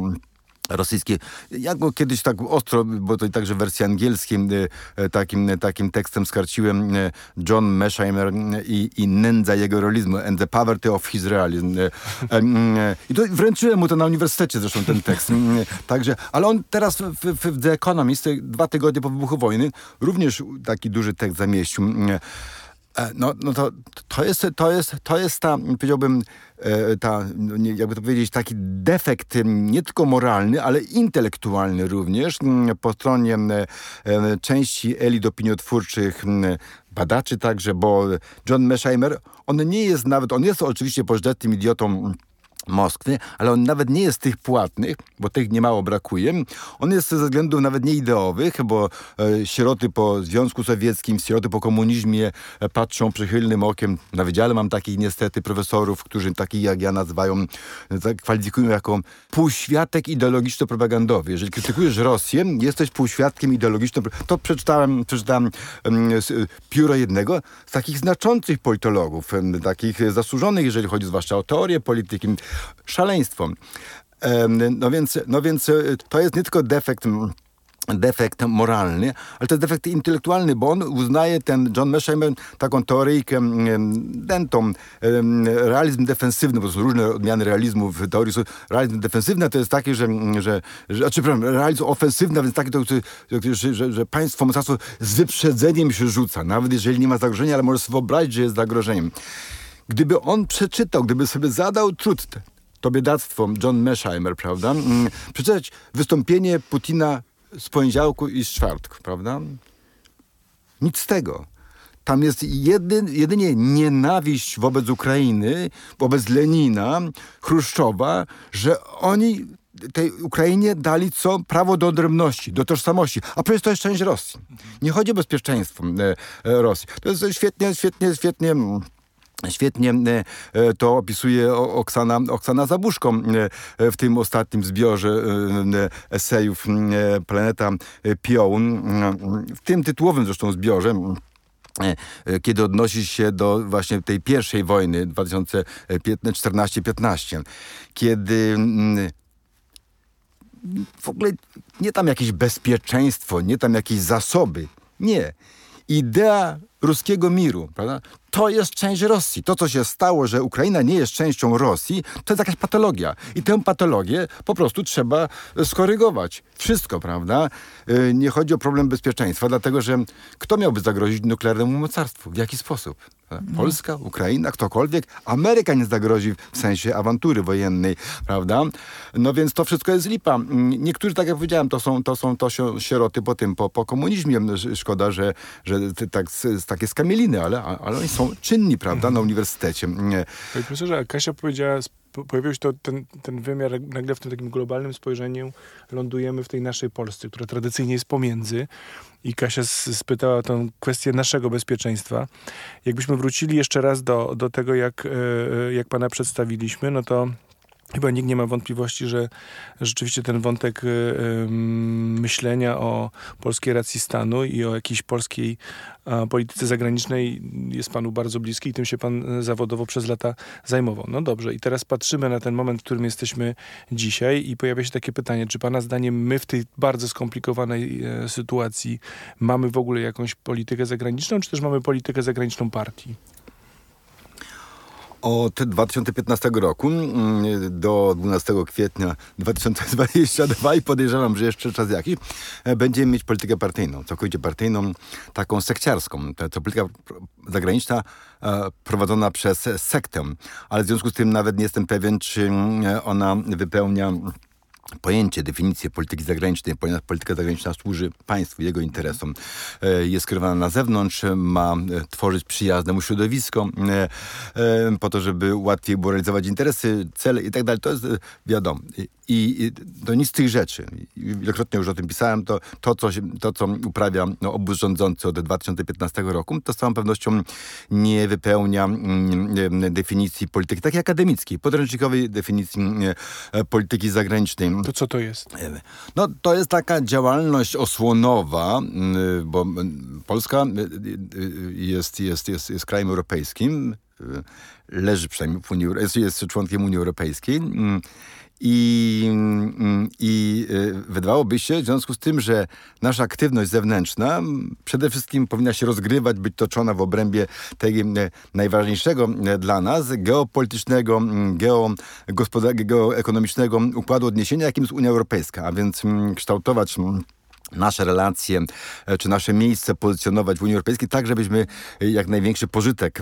rosyjskie. Ja go kiedyś tak ostro, bo to także w wersji angielskiej e, e, takim, takim tekstem skarciłem e, John Mearsheimer i, i nędza jego realizmu and the poverty of his realism. I to wręczyłem mu to na uniwersytecie zresztą ten tekst. Także, ale on teraz w, w The Economist dwa tygodnie po wybuchu wojny również taki duży tekst zamieścił. E, no, no to, to, jest, to, jest, to jest ta, powiedziałbym, e, ta, no jakby to powiedzieć, taki defekt nie tylko moralny, ale intelektualny również po stronie e, części elit opiniotwórczych, badaczy także, bo John Mearsheimer, on nie jest nawet, on jest oczywiście pożdetnym idiotą Moskwy, ale on nawet nie jest tych płatnych, bo tych niemało brakuje. On jest ze względów nawet nie ideowych, bo e, sieroty po Związku Sowieckim, sieroty po komunizmie e, patrzą przychylnym okiem. Na wydziale mam takich niestety profesorów, którzy takich jak ja nazywają, e, kwalifikują jako półświatek ideologiczno-propagandowy. Jeżeli krytykujesz Rosję, jesteś półświadkiem ideologiczno To przeczytałem, przeczytałem um, pióro jednego z takich znaczących politologów, takich zasłużonych, jeżeli chodzi zwłaszcza o teorię polityki, szaleństwo. No więc, no więc e, to jest nie tylko defekt defekt moralny, ale to jest defekt intelektualny, bo on uznaje ten John Mearsheimer taką teoryjkę dentą, realizm defensywny, bo są różne odmiany realizmu w teorii. Realizm defensywny to jest taki, że, że, że znaczy, realizm ofensywny, więc taki, to, że, że, że państwo mocarstwo z wyprzedzeniem się rzuca, nawet jeżeli nie ma zagrożenia, ale może sobie wyobrazić, że jest zagrożeniem. Gdyby on przeczytał, gdyby sobie zadał trud, to biedactwo John Mearsheimer, prawda? Mm, przeczytać wystąpienie Putina z poniedziałku i z czwartku, prawda? Nic z tego. Tam jest jedyn, jedynie nienawiść wobec Ukrainy, wobec Lenina, Chruszczowa, że oni tej Ukrainie dali co? Prawo do odrębności, do tożsamości. A przecież to jest część Rosji. Nie chodzi o bezpieczeństwo e, e, Rosji. To jest świetnie, świetnie, świetnie mm, Świetnie e, e, to opisuje Oksana, Oksana Zabuszko e, w tym ostatnim zbiorze esejów Planeta Piołun. W tym tytułowym zresztą zbiorze kiedy odnosi się do właśnie tej pierwszej wojny 2014-15, kiedy w ogóle nie tam jakieś bezpieczeństwo, nie tam jakieś zasoby. Nie. Idea ruskiego miru, prawda? To jest część Rosji. To, co się stało, że Ukraina nie jest częścią Rosji, to jest jakaś patologia. I tę patologię po prostu trzeba skorygować. Wszystko, prawda? Y, nie chodzi o problem bezpieczeństwa, dlatego że kto miałby zagrozić nuklearnemu mocarstwu? W jaki sposób? Polska, Ukraina, ktokolwiek, Ameryka nie zagrozi w sensie awantury wojennej, prawda? No więc to wszystko jest lipa. Mm, niektórzy, tak jak powiedziałem, to są, to są to się sieroty po tym, po, po komunizmie. Szkoda, że, że tak, takie skamieliny, ale, ale oni są czynni, prawda, na uniwersytecie. Panie profesorze, Kasia powiedziała pojawił się to, ten, ten wymiar nagle w tym takim globalnym spojrzeniu lądujemy w tej naszej Polsce, która tradycyjnie jest pomiędzy i Kasia spytała tą kwestię naszego bezpieczeństwa. Jakbyśmy wrócili jeszcze raz do, do tego, jak, e, e, jak pana przedstawiliśmy, no to Chyba nikt nie ma wątpliwości, że rzeczywiście ten wątek y, myślenia o polskiej racji stanu i o jakiejś polskiej polityce zagranicznej jest panu bardzo bliski i tym się pan zawodowo przez lata zajmował. No dobrze, i teraz patrzymy na ten moment, w którym jesteśmy dzisiaj i pojawia się takie pytanie, czy pana zdaniem my w tej bardzo skomplikowanej sytuacji mamy w ogóle jakąś politykę zagraniczną, czy też mamy politykę zagraniczną partii? Od 2015 roku mm, do 12 kwietnia 2022 i podejrzewam, że jeszcze czas jakiś, e, będziemy mieć politykę partyjną, całkowicie partyjną, taką sekciarską. To polityka zagraniczna e, prowadzona przez sektę, ale w związku z tym nawet nie jestem pewien, czy mm, ona wypełnia pojęcie, definicję polityki zagranicznej, ponieważ polityka zagraniczna służy państwu, jego interesom. E, jest skierowana na zewnątrz, ma e, tworzyć przyjazne mu środowisko e, po to, żeby łatwiej było realizować interesy, cele i tak dalej. To jest wiadomo. I to nic z tych rzeczy, wielokrotnie już o tym pisałem, to, to, co, się, to co uprawia no, obóz rządzący od 2015 roku, to z całą pewnością nie wypełnia mm, definicji polityki, takiej akademickiej, podręcznikowej definicji polityki zagranicznej. To co to jest? No to jest taka działalność osłonowa, bo Polska jest, jest, jest, jest krajem europejskim, leży przynajmniej w Unii, jest, jest członkiem Unii Europejskiej i, mm, I y, wydawałoby się, w związku z tym, że nasza aktywność zewnętrzna przede wszystkim powinna się rozgrywać, być toczona w obrębie tego najważniejszego dla nas geopolitycznego, geoekonomicznego układu odniesienia, jakim jest Unia Europejska, a więc kształtować nasze relacje, e, czy nasze miejsce pozycjonować w Unii Europejskiej, tak żebyśmy e, jak największy pożytek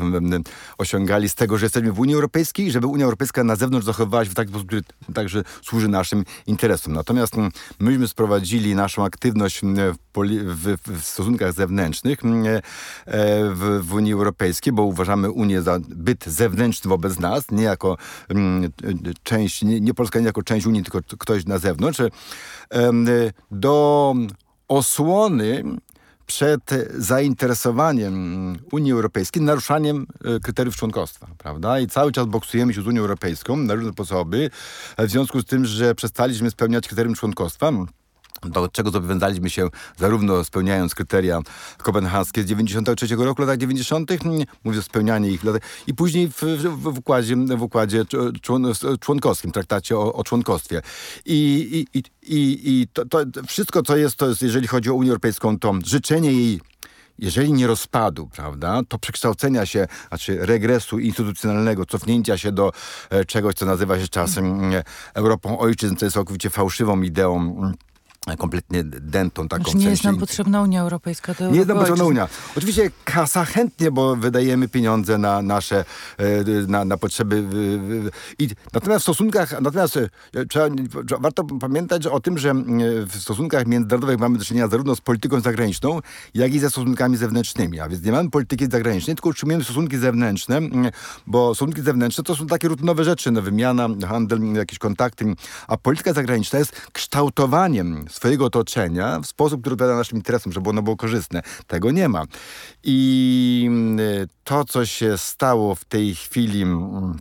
osiągali z tego, że jesteśmy w Unii Europejskiej, żeby Unia Europejska na zewnątrz zachowywała się w taki sposób, który także służy naszym interesom. Natomiast myśmy sprowadzili naszą aktywność w, w, w stosunkach zewnętrznych e, w, w, Unii Europejskiej, bo uważamy Unię za byt zewnętrzny wobec nas, nie jako część, nie, nie Polska nie jako część Unii, tylko ktoś na zewnątrz, do osłony przed zainteresowaniem Unii Europejskiej naruszaniem e, kryteriów członkostwa, prawda? I cały czas boksujemy się z Unią Europejską na różne sposoby, w związku z tym, że przestaliśmy spełniać kryterium członkostwa do czego zobowiązaliśmy się zarówno spełniając kryteria kopenhaskie z 93 roku, latach 90., mówię o spełnianiu ich i później w, w, w, układzie, w układzie członkowskim, traktacie o, o członkostwie. I, i, i, i to, to wszystko, co jest, to jest, jeżeli chodzi o Unię Europejską, to życzenie jej jeżeli nie rozpadu, prawda, to przekształcenia się, znaczy regresu instytucjonalnego, cofnięcia się do e, czegoś, co nazywa się czasem e, Europą ojczyzn, co jest całkowicie fałszywą ideą kompletnie dentą taką. Znaczy nie jest nam potrzebna Unia Europejska. To nie jest nam potrzebna Unia. Oczywiście kasa chętnie, bo wydajemy pieniądze na nasze, e, na, na potrzeby. I natomiast w stosunkach, natomiast e, trzeba, warto pamiętać o tym, że w stosunkach międzynarodowych mamy do czynienia zarówno z polityką zagraniczną, jak i ze stosunkami zewnętrznymi. A więc nie mamy polityki zagranicznej, tylko utrzymujemy stosunki zewnętrzne, bo stosunki zewnętrzne to są takie rutynowe rzeczy, no, wymiana, handel, jakieś kontakty, a polityka zagraniczna jest kształtowaniem swojego otoczenia w sposób, który odpowiada naszym interesom, żeby ono było korzystne. Tego nie ma. I mm, to, co się stało w tej chwili mm,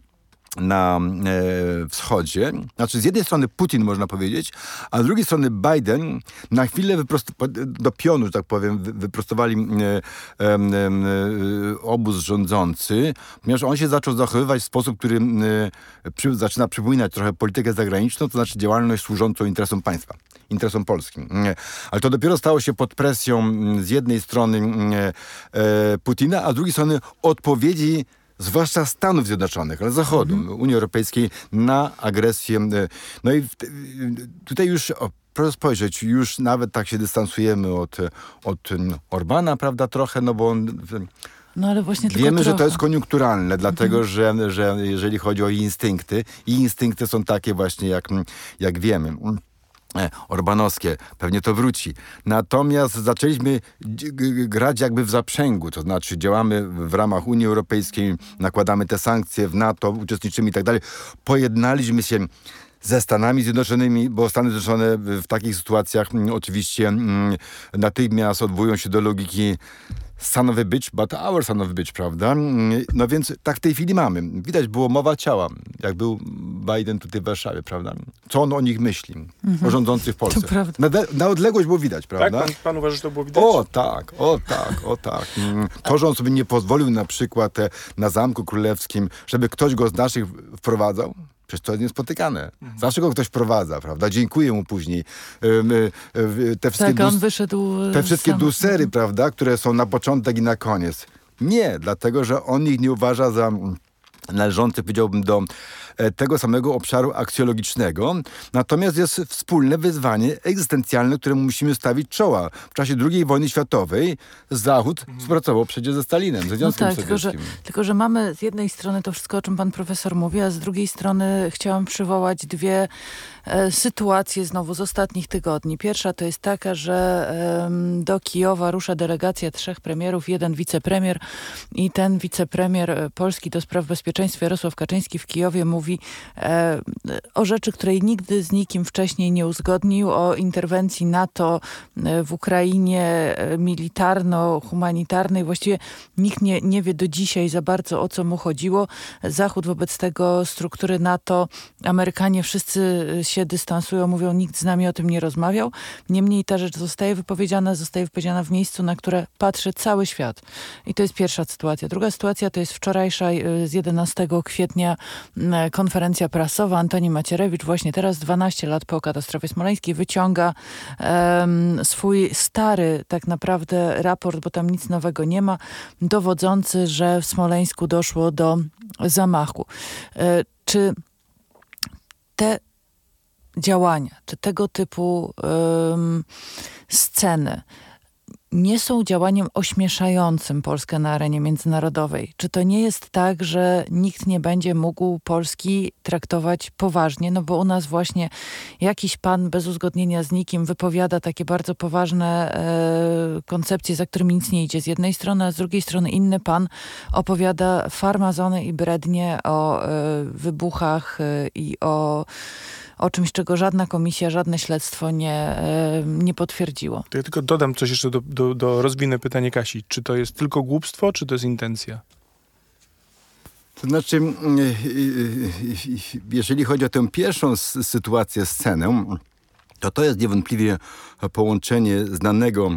na e, wschodzie. Znaczy z jednej strony Putin, można powiedzieć, a z drugiej strony Biden na chwilę do pionu, że tak powiem, wyprostowali e, e, obóz rządzący, ponieważ on się zaczął zachowywać w sposób, który przy, zaczyna przypominać trochę politykę zagraniczną, to znaczy działalność służącą interesom państwa, interesom polskim. Ale to dopiero stało się pod presją z jednej strony e, Putina, a z drugiej strony odpowiedzi zwłaszcza Stanów Zjednoczonych, ale Zachodu, mhm. Unii Europejskiej na agresję. E, no i tutaj już o, proszę spojrzeć, już nawet tak się dystansujemy od, od Orbana, prawda, trochę, no bo on No ale właśnie Wiemy, że to jest koniunkturalne, dlatego że, że jeżeli chodzi o instynkty, i instynkty są takie właśnie, jak, jak wiemy. E, Orbanowskie, pewnie to wróci. Natomiast zaczęliśmy grać jakby w zaprzęgu, to znaczy działamy w ramach Unii Europejskiej, nakładamy te sankcje w NATO, uczestniczymy i tak dalej. Pojednaliśmy się ze Stanami Zjednoczonymi, bo Stany Zjednoczone w takich sytuacjach mm, oczywiście mm, natychmiast odwołują się do logiki son of a bitch, but our son of a bitch, prawda? Mm, No więc tak w tej chwili mamy. Widać było mowa ciała, jak był Biden tutaj w Warszawie, prawda? Co on o nich myśli, o rządzących w Polsce. To prawda. Na, na odległość było widać, Tak? prawda? Pan, pan uważa, że to było widać? O tak, o tak, o tak. To, że on sobie nie pozwolił na przykład e, na Zamku Królewskim, żeby ktoś go z naszych wprowadzał, przecież to jest niespotykane. Zawsze go ktoś wprowadza, prawda? Dziękuję mu później. Y, y, Te wszystkie, Tak, on wyszedł e, te wszystkie sam. dusery, prawda, które są na początek i na koniec. Nie, dlatego, że on ich nie uważa za mm, należących, powiedziałbym, do tego samego obszaru aksjologicznego. Natomiast jest wspólne wyzwanie egzystencjalne, któremu musimy stawić czoła. W czasie II wojny światowej Zachód współpracował przecież ze Stalinem, ze No Związkiem tak, tylko że, tylko że mamy z jednej strony to wszystko, o czym pan profesor mówi, a z drugiej strony chciałam przywołać dwie e, sytuacje znowu z ostatnich tygodni. Pierwsza to jest taka, że em, do Kijowa rusza delegacja trzech premierów, jeden wicepremier i ten wicepremier e, Polski do spraw bezpieczeństwa Jarosław Kaczyński w Kijowie mówi e, o rzeczy, której nigdy z nikim wcześniej nie uzgodnił, o interwencji NATO e, w Ukrainie e, militarno-humanitarnej. Właściwie nikt nie, nie wie do dzisiaj za bardzo o co mu chodziło. Zachód wobec tego struktury NATO, Amerykanie wszyscy się dystansują, mówią, nikt z nami o tym nie rozmawiał. Niemniej ta rzecz zostaje wypowiedziana, zostaje wypowiedziana w miejscu, na które patrzy cały świat. I to jest pierwsza sytuacja. Druga sytuacja to jest wczorajsza z 11 kwietnia konferencja prasowa. Antoni Macierewicz właśnie teraz, 12 lat po katastrofie smoleńskiej, wyciąga em, swój stary tak naprawdę raport, bo tam nic nowego nie ma, dowodzący, że w Smoleńsku doszło do zamachu. E, Czy te działania, czy tego typu em, sceny nie są działaniem ośmieszającym Polskę na arenie międzynarodowej? Czy to nie jest tak, że nikt nie będzie mógł Polski traktować poważnie? No bo u nas właśnie jakiś pan bez uzgodnienia z nikim wypowiada takie bardzo poważne e, koncepcje, za którymi nic nie idzie z jednej strony, a z drugiej strony inny pan opowiada farmazony i brednie o e, wybuchach e, i o o czymś, czego żadna komisja, żadne śledztwo nie, e, nie potwierdziło. To ja tylko dodam coś jeszcze do, do, do rozwinę pytanie Kasi. Czy to jest tylko głupstwo, czy to jest intencja? To znaczy, mm, y, y, jeżeli chodzi o tę pierwszą sytuację, scenę, to to jest niewątpliwie połączenie znanego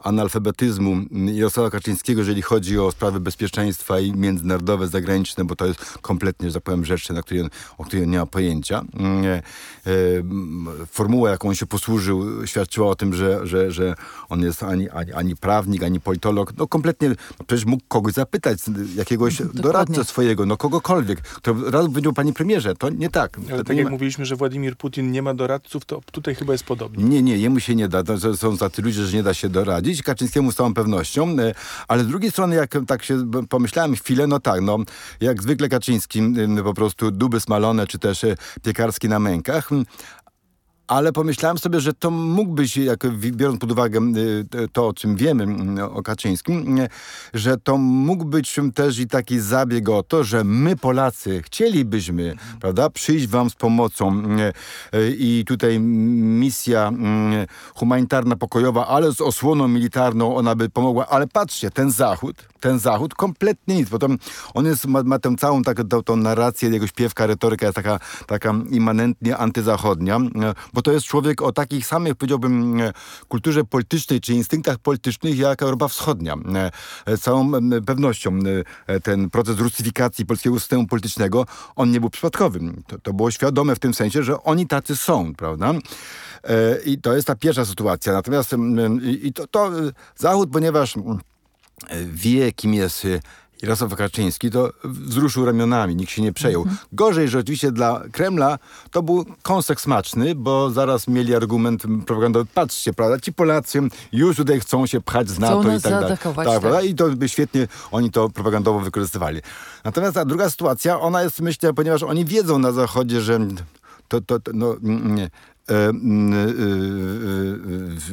analfabetyzmu Jarosława Kaczyńskiego, jeżeli chodzi o sprawy bezpieczeństwa i międzynarodowe, zagraniczne, bo to jest kompletnie, że tak powiem, rzeczy, na której, on- o której on nie ma pojęcia. Mm, e, mm, Formuła, jaką on się posłużył, świadczyła o tym, że, że, że on jest ani, ani, ani prawnik, ani politolog. No kompletnie, no przecież mógł kogoś zapytać, jakiegoś doradcę swojego, no kogokolwiek, kto raz powiedział, panie premierze, to nie tak. Ale To tak nie jak ma- mówiliśmy, że Władimir Putin nie ma doradców, to tutaj chyba jest podobnie. nie, nie, jemu się nie da. To są- są tacy ludzie, że nie da się doradzić. Kaczyńskiemu z całą pewnością. E, Ale z drugiej strony, jak tak się pomyślałem chwilę, no tak, no jak zwykle Kaczyński, po prostu duby smalone, czy też e, piekarski na mękach. Ale pomyślałem sobie, że to mógł być, jak, biorąc pod uwagę y, to, o czym wiemy mm, o Kaczyńskim, y, że to mógł być też i taki zabieg o to, że my Polacy chcielibyśmy, prawda, przyjść wam z pomocą y, y, i tutaj misja y, humanitarna, pokojowa, ale z osłoną militarną ona by pomogła, ale patrzcie, ten Zachód, ten Zachód kompletnie nic, bo on jest, ma, ma tę całą taką tą, tą narrację, jego śpiewka, retoryka jest taka, taka immanentnie antyzachodnia, e, bo to jest człowiek o takich samych, powiedziałbym, e, kulturze politycznej czy instynktach politycznych jak Europa Wschodnia. E, e, Z całą pewnością ten proces rusyfikacji polskiego systemu politycznego, on nie był przypadkowy. To, to było świadome w tym sensie, że oni tacy są, prawda? I to jest ta pierwsza sytuacja. Natomiast i to, to Zachód, ponieważ wie, kim jest Jarosław Kaczyński to wzruszył ramionami, nikt się nie przejął. Mhm. Gorzej, że oczywiście dla Kremla to był kąsek smaczny, bo zaraz mieli argument propagandowy, patrzcie, prawda, ci Polacy już tutaj chcą się pchać z NATO nas i tak dalej. Tak, tak. prawda? I to by świetnie oni to propagandowo wykorzystywali. Natomiast ta druga sytuacja, ona jest, myślę, ponieważ oni wiedzą na Zachodzie, że to, to, to no, nie,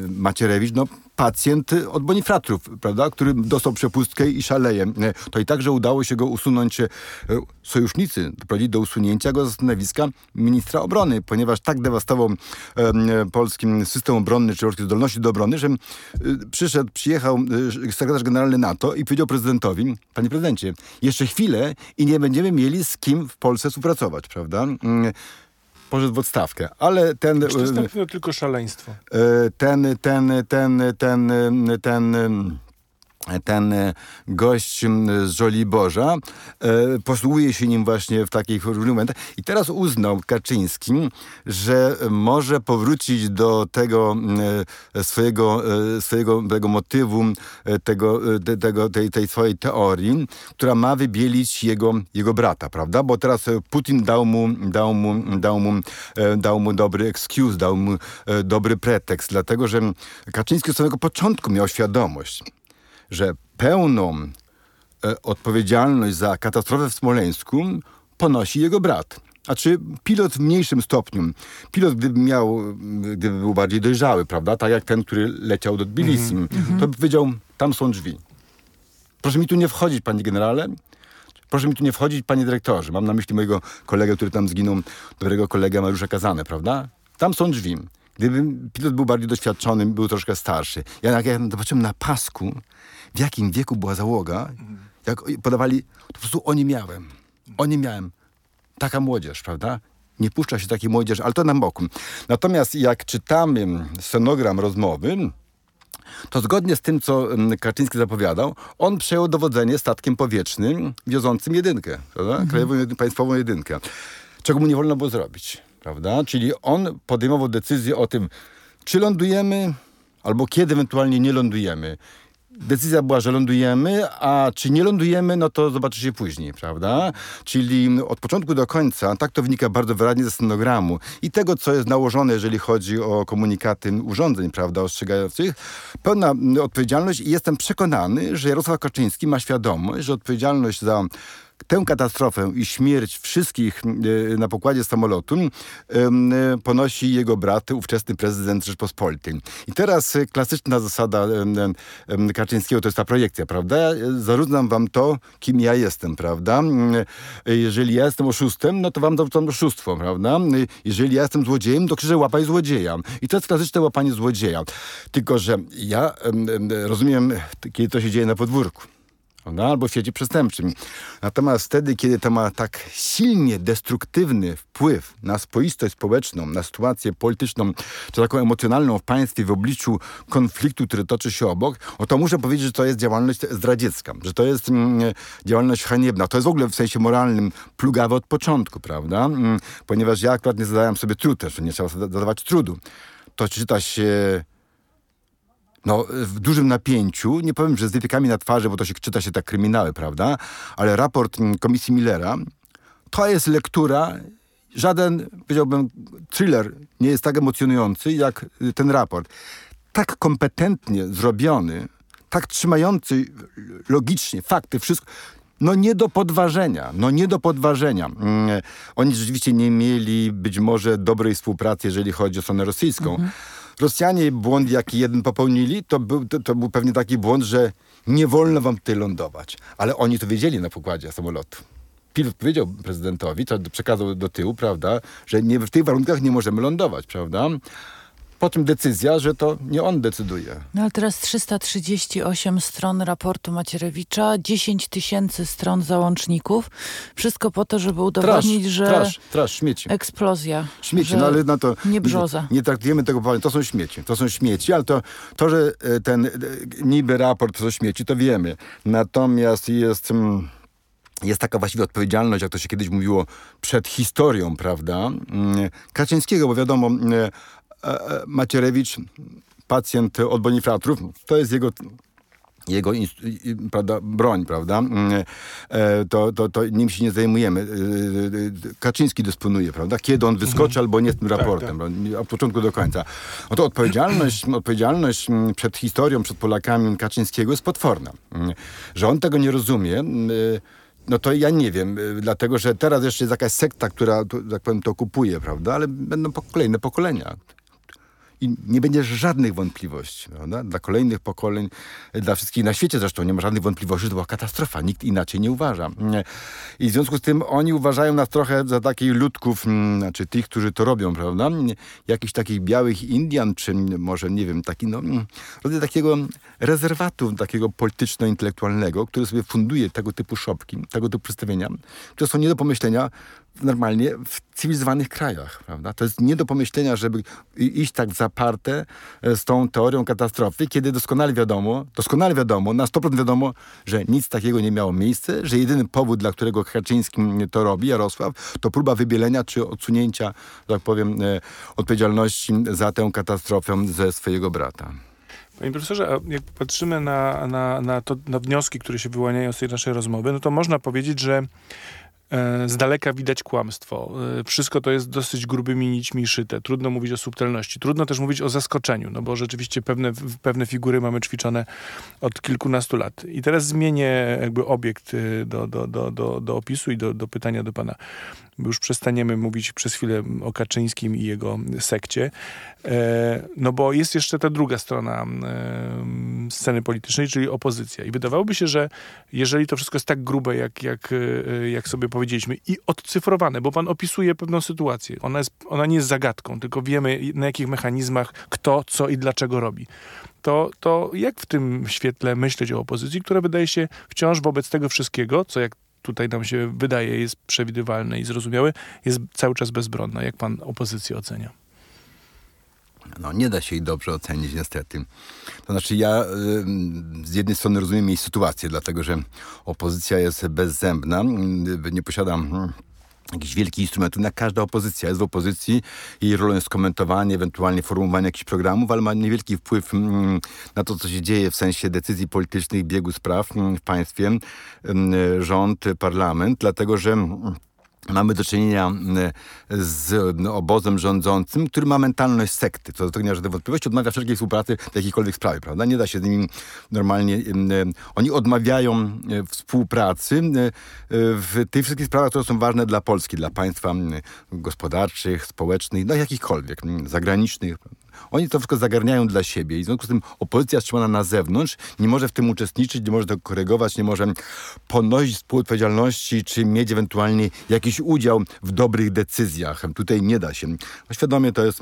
Macierewicz, no pacjent od Bonifratrów, prawda, który dostał przepustkę i szaleje. E, To i także udało się go usunąć, e, sojusznicy doprowadzili do usunięcia go ze stanowiska ministra obrony, ponieważ tak dewastował e, e, polskim system obronny, czy polskie zdolności do obrony, że e, przyszedł, przyjechał e, sekretarz generalny NATO i powiedział prezydentowi, panie prezydencie, jeszcze chwilę i nie będziemy mieli z kim w Polsce współpracować, prawda? Poszedł w odstawkę, ale ten... To jest e, pewno tylko szaleństwo. E, ten, ten, ten, ten, ten, ten gość z Żoliborza e, posługuje się nim właśnie w takich różnych momentach. I teraz uznał Kaczyński, że może powrócić do tego e, swojego, e, swojego tego motywu, e, tego, e, te- tego, tej, tej swojej teorii, która ma wybielić jego, jego brata, prawda? Bo teraz e, Putin dał mu, dał mu, dał mu, e, dał mu dobry excuse, dał mu e, dobry pretekst, dlatego że Kaczyński od samego początku miał świadomość, że pełną e, odpowiedzialność za katastrofę w Smoleńsku ponosi jego brat. A czy pilot w mniejszym stopniu? Pilot, gdyby miał, gdyby był bardziej dojrzały, prawda? Tak jak ten, który leciał do Tbilisi, to by powiedział, tam są drzwi. Proszę mi tu nie wchodzić, panie generale. Proszę mi tu nie wchodzić, panie dyrektorze. Mam na myśli mojego kolegę, który tam zginął, dobrego kolegę Mariusza Kazanę, prawda? Tam są drzwi. Gdyby pilot był bardziej doświadczony, był troszkę starszy. Ja jak ja zobaczyłem na pasku, w jakim wieku była załoga, jak podawali, to po prostu oni miałem. Oni miałem. Taka młodzież, prawda? Nie puszcza się takiej młodzieży, ale to na boku. Natomiast jak czytamy scenogram rozmowy, to zgodnie z tym, co mm, Kaczyński zapowiadał, on przejął dowodzenie statkiem powietrznym wiozącym jedynkę, prawda? Krajową jedy- państwową jedynkę. Czego mu nie wolno było zrobić, prawda? Czyli on podejmował decyzję o tym, czy lądujemy, albo kiedy ewentualnie nie lądujemy. Decyzja była, że lądujemy, a czy nie lądujemy, no to zobaczy się później, prawda? Czyli od początku do końca, tak to wynika bardzo wyraźnie ze scenogramu i tego, co jest nałożone, jeżeli chodzi o komunikaty urządzeń, prawda, ostrzegających, pełna odpowiedzialność i jestem przekonany, że Jarosław Kaczyński ma świadomość, że odpowiedzialność za tę katastrofę i śmierć wszystkich e, na pokładzie samolotu e, ponosi jego brat, ówczesny prezydent Rzeczpospolitej. I teraz e, klasyczna zasada Kaczyńskiego to jest ta projekcja, prawda? Zarównam wam to, kim ja jestem, prawda? Jeżeli ja jestem oszustem, no to wam dam oszustwo, prawda? Jeżeli ja jestem złodziejem, to krzyczę łapaj złodzieja. I to jest klasyczne łapanie złodzieja. Tylko, że ja em, em, rozumiem, kiedy to się dzieje na podwórku prawda? albo w świecie przestępczym. Natomiast wtedy, kiedy to ma tak silnie destruktywny wpływ na spoistość społeczną, na sytuację polityczną, czy taką emocjonalną w państwie w obliczu konfliktu, który toczy się obok, to muszę powiedzieć, że to jest działalność zdradziecka, że to jest mm, działalność haniebna. To jest w ogóle w sensie moralnym plugawe od początku, prawda? Mm, ponieważ ja akurat nie zadałem sobie trudu, że nie trzeba zadawać trudu. To czyta się no, w dużym napięciu, nie powiem, że z wypiekami na twarzy, bo to się czyta się tak kryminały, prawda? Ale raport mm, Komisji Millera to jest lektura, żaden, powiedziałbym, thriller nie jest tak emocjonujący jak y, ten raport. Tak kompetentnie zrobiony, tak trzymający logicznie fakty, wszystko. No nie do podważenia, no nie do podważenia. Mm, Oni rzeczywiście nie mieli być może dobrej współpracy, jeżeli chodzi o stronę rosyjską. Rosjanie błąd, jaki jeden popełnili, to był, to, to był pewnie taki błąd, że nie wolno wam tutaj lądować. Ale oni to wiedzieli na pokładzie samolotu. Pilot powiedział prezydentowi, to przekazał do tyłu, prawda, że nie, w tych warunkach nie możemy lądować, prawda? Po czym decyzja, że to nie on decyduje. No ale teraz 338 stron raportu Macierewicza, 10 tysięcy stron załączników. Wszystko po to, żeby Trasz, udowodnić, że trasz, trasz, śmieci. eksplozja. Śmieci, no ale na to nie brzoza. Nie, nie traktujemy tego poważnie. To są śmieci. To są śmieci, ale to, to że e, ten e, niby raport to śmieci, to wiemy. Natomiast jest... mm, Jest taka właściwie odpowiedzialność, jak to się kiedyś mówiło, przed historią, prawda? Mm, Kaczyńskiego, bo wiadomo, mm, Macierewicz, pacjent od Bonifratrów, to jest jego jego prawda, broń, prawda, mm, e, to, to, to nim się nie zajmujemy. E, e, Kaczyński dysponuje, prawda, kiedy on wyskoczy mhm. albo nie z tym tak, raportem, tak, tak. od początku do końca. No to odpowiedzialność, odpowiedzialność mm, przed historią, przed Polakami Kaczyńskiego jest potworna. Mm, że on tego nie rozumie, no to ja nie wiem, dlatego że teraz jeszcze jest jakaś sekta, która, tak powiem, to kupuje, prawda, ale będą kolejne pokolenia i nie będzie żadnych wątpliwości. Prawda? Dla kolejnych pokoleń, dla wszystkich na świecie zresztą nie ma żadnych wątpliwości, że to była katastrofa. Nikt inaczej nie uważa. I w związku z tym oni uważają nas trochę za takich ludków, mm, znaczy tych, którzy to robią, prawda? Jakichś takich białych Indian, czy może, nie wiem, taki, no, mm, rodzaj takiego rezerwatu, takiego polityczno-intelektualnego, który sobie funduje tego typu szopki, tego typu przedstawienia, które są nie do pomyślenia normalnie w cywilizowanych krajach, prawda? To jest nie do pomyślenia, żeby iść tak zaparte e, z tą teorią katastrofy, kiedy doskonale wiadomo, doskonale wiadomo, na 100% wiadomo, że nic takiego nie miało miejsca, że jedyny powód, dla którego Kaczyński to robi, Jarosław, to próba wybielenia czy odsunięcia, tak powiem, e, odpowiedzialności za tę katastrofę ze swojego brata. Panie profesorze, jak patrzymy na, na, na, to, na wnioski, które się wyłaniają z tej naszej rozmowy, no to można powiedzieć, że z daleka widać kłamstwo. E, wszystko to jest dosyć grubymi nićmi szyte. Trudno mówić o subtelności. Trudno też mówić o zaskoczeniu, no bo rzeczywiście pewne, pewne figury mamy ćwiczone od kilkunastu lat. I teraz zmienię jakby obiekt e, do, do, do, do, do opisu i do, do pytania do pana już przestaniemy mówić przez chwilę o Kaczyńskim i jego sekcie. E, no bo jest jeszcze ta druga strona e, sceny politycznej, czyli opozycja. I wydawałoby się, że jeżeli to wszystko jest tak grube, jak, jak, e, jak sobie powiedzieliśmy, i odcyfrowane, bo pan opisuje pewną sytuację. Ona, jest, ona nie jest zagadką, tylko wiemy na jakich mechanizmach kto, co i dlaczego robi. To, to jak w tym świetle myśleć o opozycji, która wydaje się wciąż wobec tego wszystkiego, co jak tutaj nam się wydaje jest przewidywalne i zrozumiałe, jest cały czas bezbronna. Jak pan opozycję ocenia? No, nie da się jej dobrze ocenić, niestety. To znaczy, ja y, z jednej strony rozumiem jej sytuację, dlatego że opozycja jest bezzębna, y, nie posiada mm, jakiś wielki instrument. Na każda opozycja jest w opozycji. Jej rolą jest komentowanie, ewentualnie formułowanie jakichś programów, ale ma niewielki wpływ mm, na to, co się dzieje w sensie decyzji politycznych, biegu spraw mm, w państwie, mm, rząd, parlament, dlatego że mamy do czynienia z obozem rządzącym, który ma mentalność sekty. Co do tego nie ma żadnej wątpliwości, odmawia wszelkiej współpracy w jakiejkolwiek sprawie, prawda? Nie da się z nimi normalnie... Oni odmawiają współpracy w tych wszystkich sprawach, które są ważne dla Polski, dla państwa gospodarczych, społecznych, no jakichkolwiek, zagranicznych. Oni to wszystko zagarniają dla siebie i w związku z tym opozycja trzymana na zewnątrz nie może w tym uczestniczyć, nie może tego korygować, nie może ponosić współodpowiedzialności, czy mieć ewentualnie jakiś udział w dobrych decyzjach. Tutaj nie da się. Świadomie to jest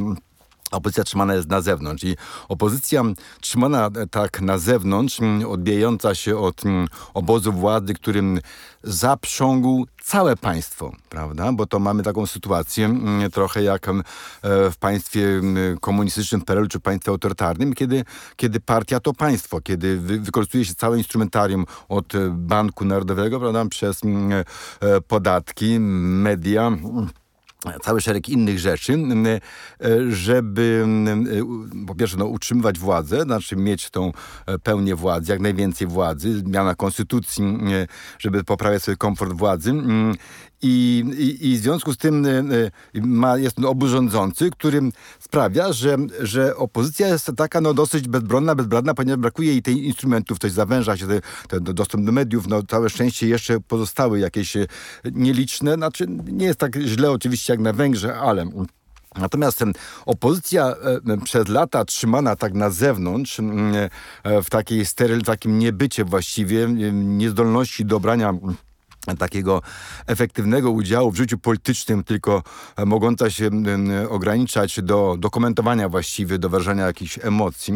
Opozycja trzymana jest na zewnątrz i opozycja trzymana e, tak na zewnątrz, mm, odbijająca się od mm, obozu władzy, którym zaprzągł całe państwo, prawda? Bo to mamy taką sytuację mm, trochę jak w państwie komunistycznym PRL czy państwie autorytarnym, kiedy, kiedy partia to państwo, kiedy wy, wykorzystuje się całe instrumentarium od e, Banku Narodowego, prawda? Przez e, podatki, media, cały szereg innych rzeczy, e, żeby po pierwsze no, utrzymywać władzę, znaczy mieć tą e, pełnię władzy, jak najwięcej władzy, zmiana konstytucji, żeby poprawiać sobie komfort władzy i, i, i w związku z tym y, y, ma, jest obóz rządzący, który sprawia, że, że opozycja jest taka no, dosyć bezbronna, bezbradna, ponieważ brakuje jej tych instrumentów, coś zawęża się ten dostęp do mediów. No, całe szczęście jeszcze pozostały jakieś y, nieliczne, znaczy nie jest tak źle oczywiście jak na Węgrzech, ale... Natomiast opozycja przez lata trzymana tak na zewnątrz, w takiej steryl, takim niebycie właściwie, niezdolności do brania takiego efektywnego udziału w życiu politycznym, tylko mogąca się ograniczać do dokumentowania właściwie, do wyrażania jakichś emocji,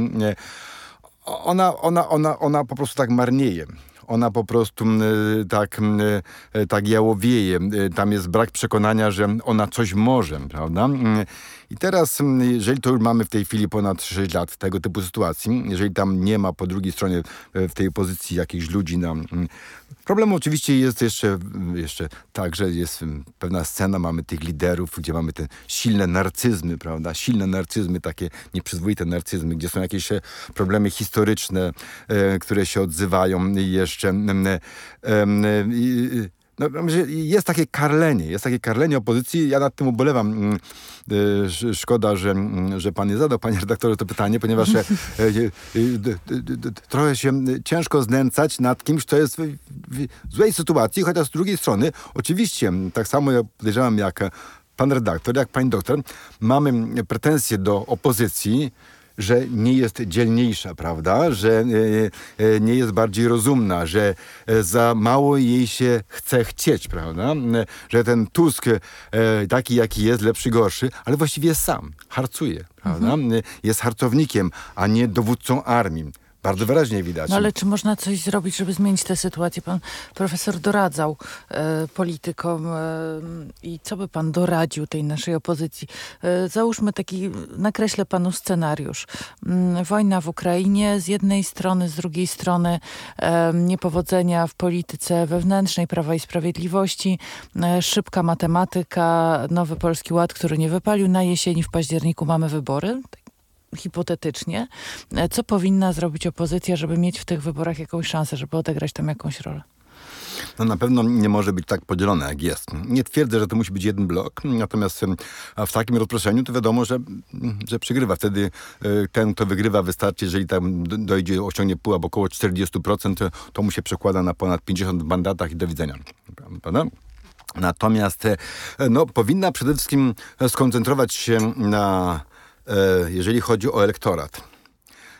ona, ona, ona, ona po prostu tak marnieje ona po prostu tak, tak jałowieje. Tam jest brak przekonania, że ona coś może, prawda? I teraz, jeżeli to już mamy w tej chwili ponad 6 lat tego typu sytuacji, jeżeli tam nie ma po drugiej stronie e, w tej pozycji jakichś ludzi na Problem oczywiście jest jeszcze, jeszcze tak, że jest pewna scena, mamy tych liderów, gdzie mamy te silne narcyzmy, prawda? Silne narcyzmy, takie nieprzyzwoite narcyzmy, gdzie są jakieś e, problemy historyczne, e, które się odzywają jeszcze. E, no, jest takie karlenie, jest takie karlenie opozycji. Ja nad tym ubolewam. Mm, y, szkoda, że, mm, że pan nie zadał, panie redaktorze, to pytanie, ponieważ e, e, e, trochę się ciężko znęcać nad kimś, kto jest w złej sytuacji, chociaż z drugiej strony, oczywiście, tak samo ja podejrzewam jak pan redaktor, jak pani doktor, mamy pretensje do opozycji, że nie jest dzielniejsza, prawda? Że e, e, nie jest bardziej rozumna, że e, za mało jej się chce chcieć, prawda? Że ten Tusk taki, jaki jest, lepszy, gorszy, ale właściwie sam, harcuje, prawda? Mhm. Jest harcownikiem, a nie dowódcą armii. Bardzo wyraźnie widać. No ale czy można coś zrobić, żeby zmienić tę sytuację? Pan profesor doradzał e, politykom e, i co by pan doradził tej naszej opozycji? E, załóżmy taki, nakreślę panu scenariusz. Mm, wojna w Ukrainie z jednej strony, z drugiej strony e, niepowodzenia w polityce wewnętrznej Prawa i Sprawiedliwości, e, szybka matematyka, nowy Polski Ład, który nie wypalił. Na jesieni w październiku mamy wybory hipotetycznie, e, co powinna zrobić opozycja, żeby mieć w tych wyborach jakąś szansę, żeby odegrać tam jakąś rolę? No na pewno nie może być tak podzielone, jak jest. Nie twierdzę, że to musi być jeden blok, natomiast w takim rozproszeniu to wiadomo, że, że przegrywa. Wtedy e, ten, kto wygrywa, wystarczy, jeżeli tam dojdzie, osiągnie pułap około 40%, to mu się przekłada na ponad 50 mandatach i do widzenia. Prawda? Natomiast e, no, powinna przede wszystkim skoncentrować się na jeżeli chodzi o elektorat,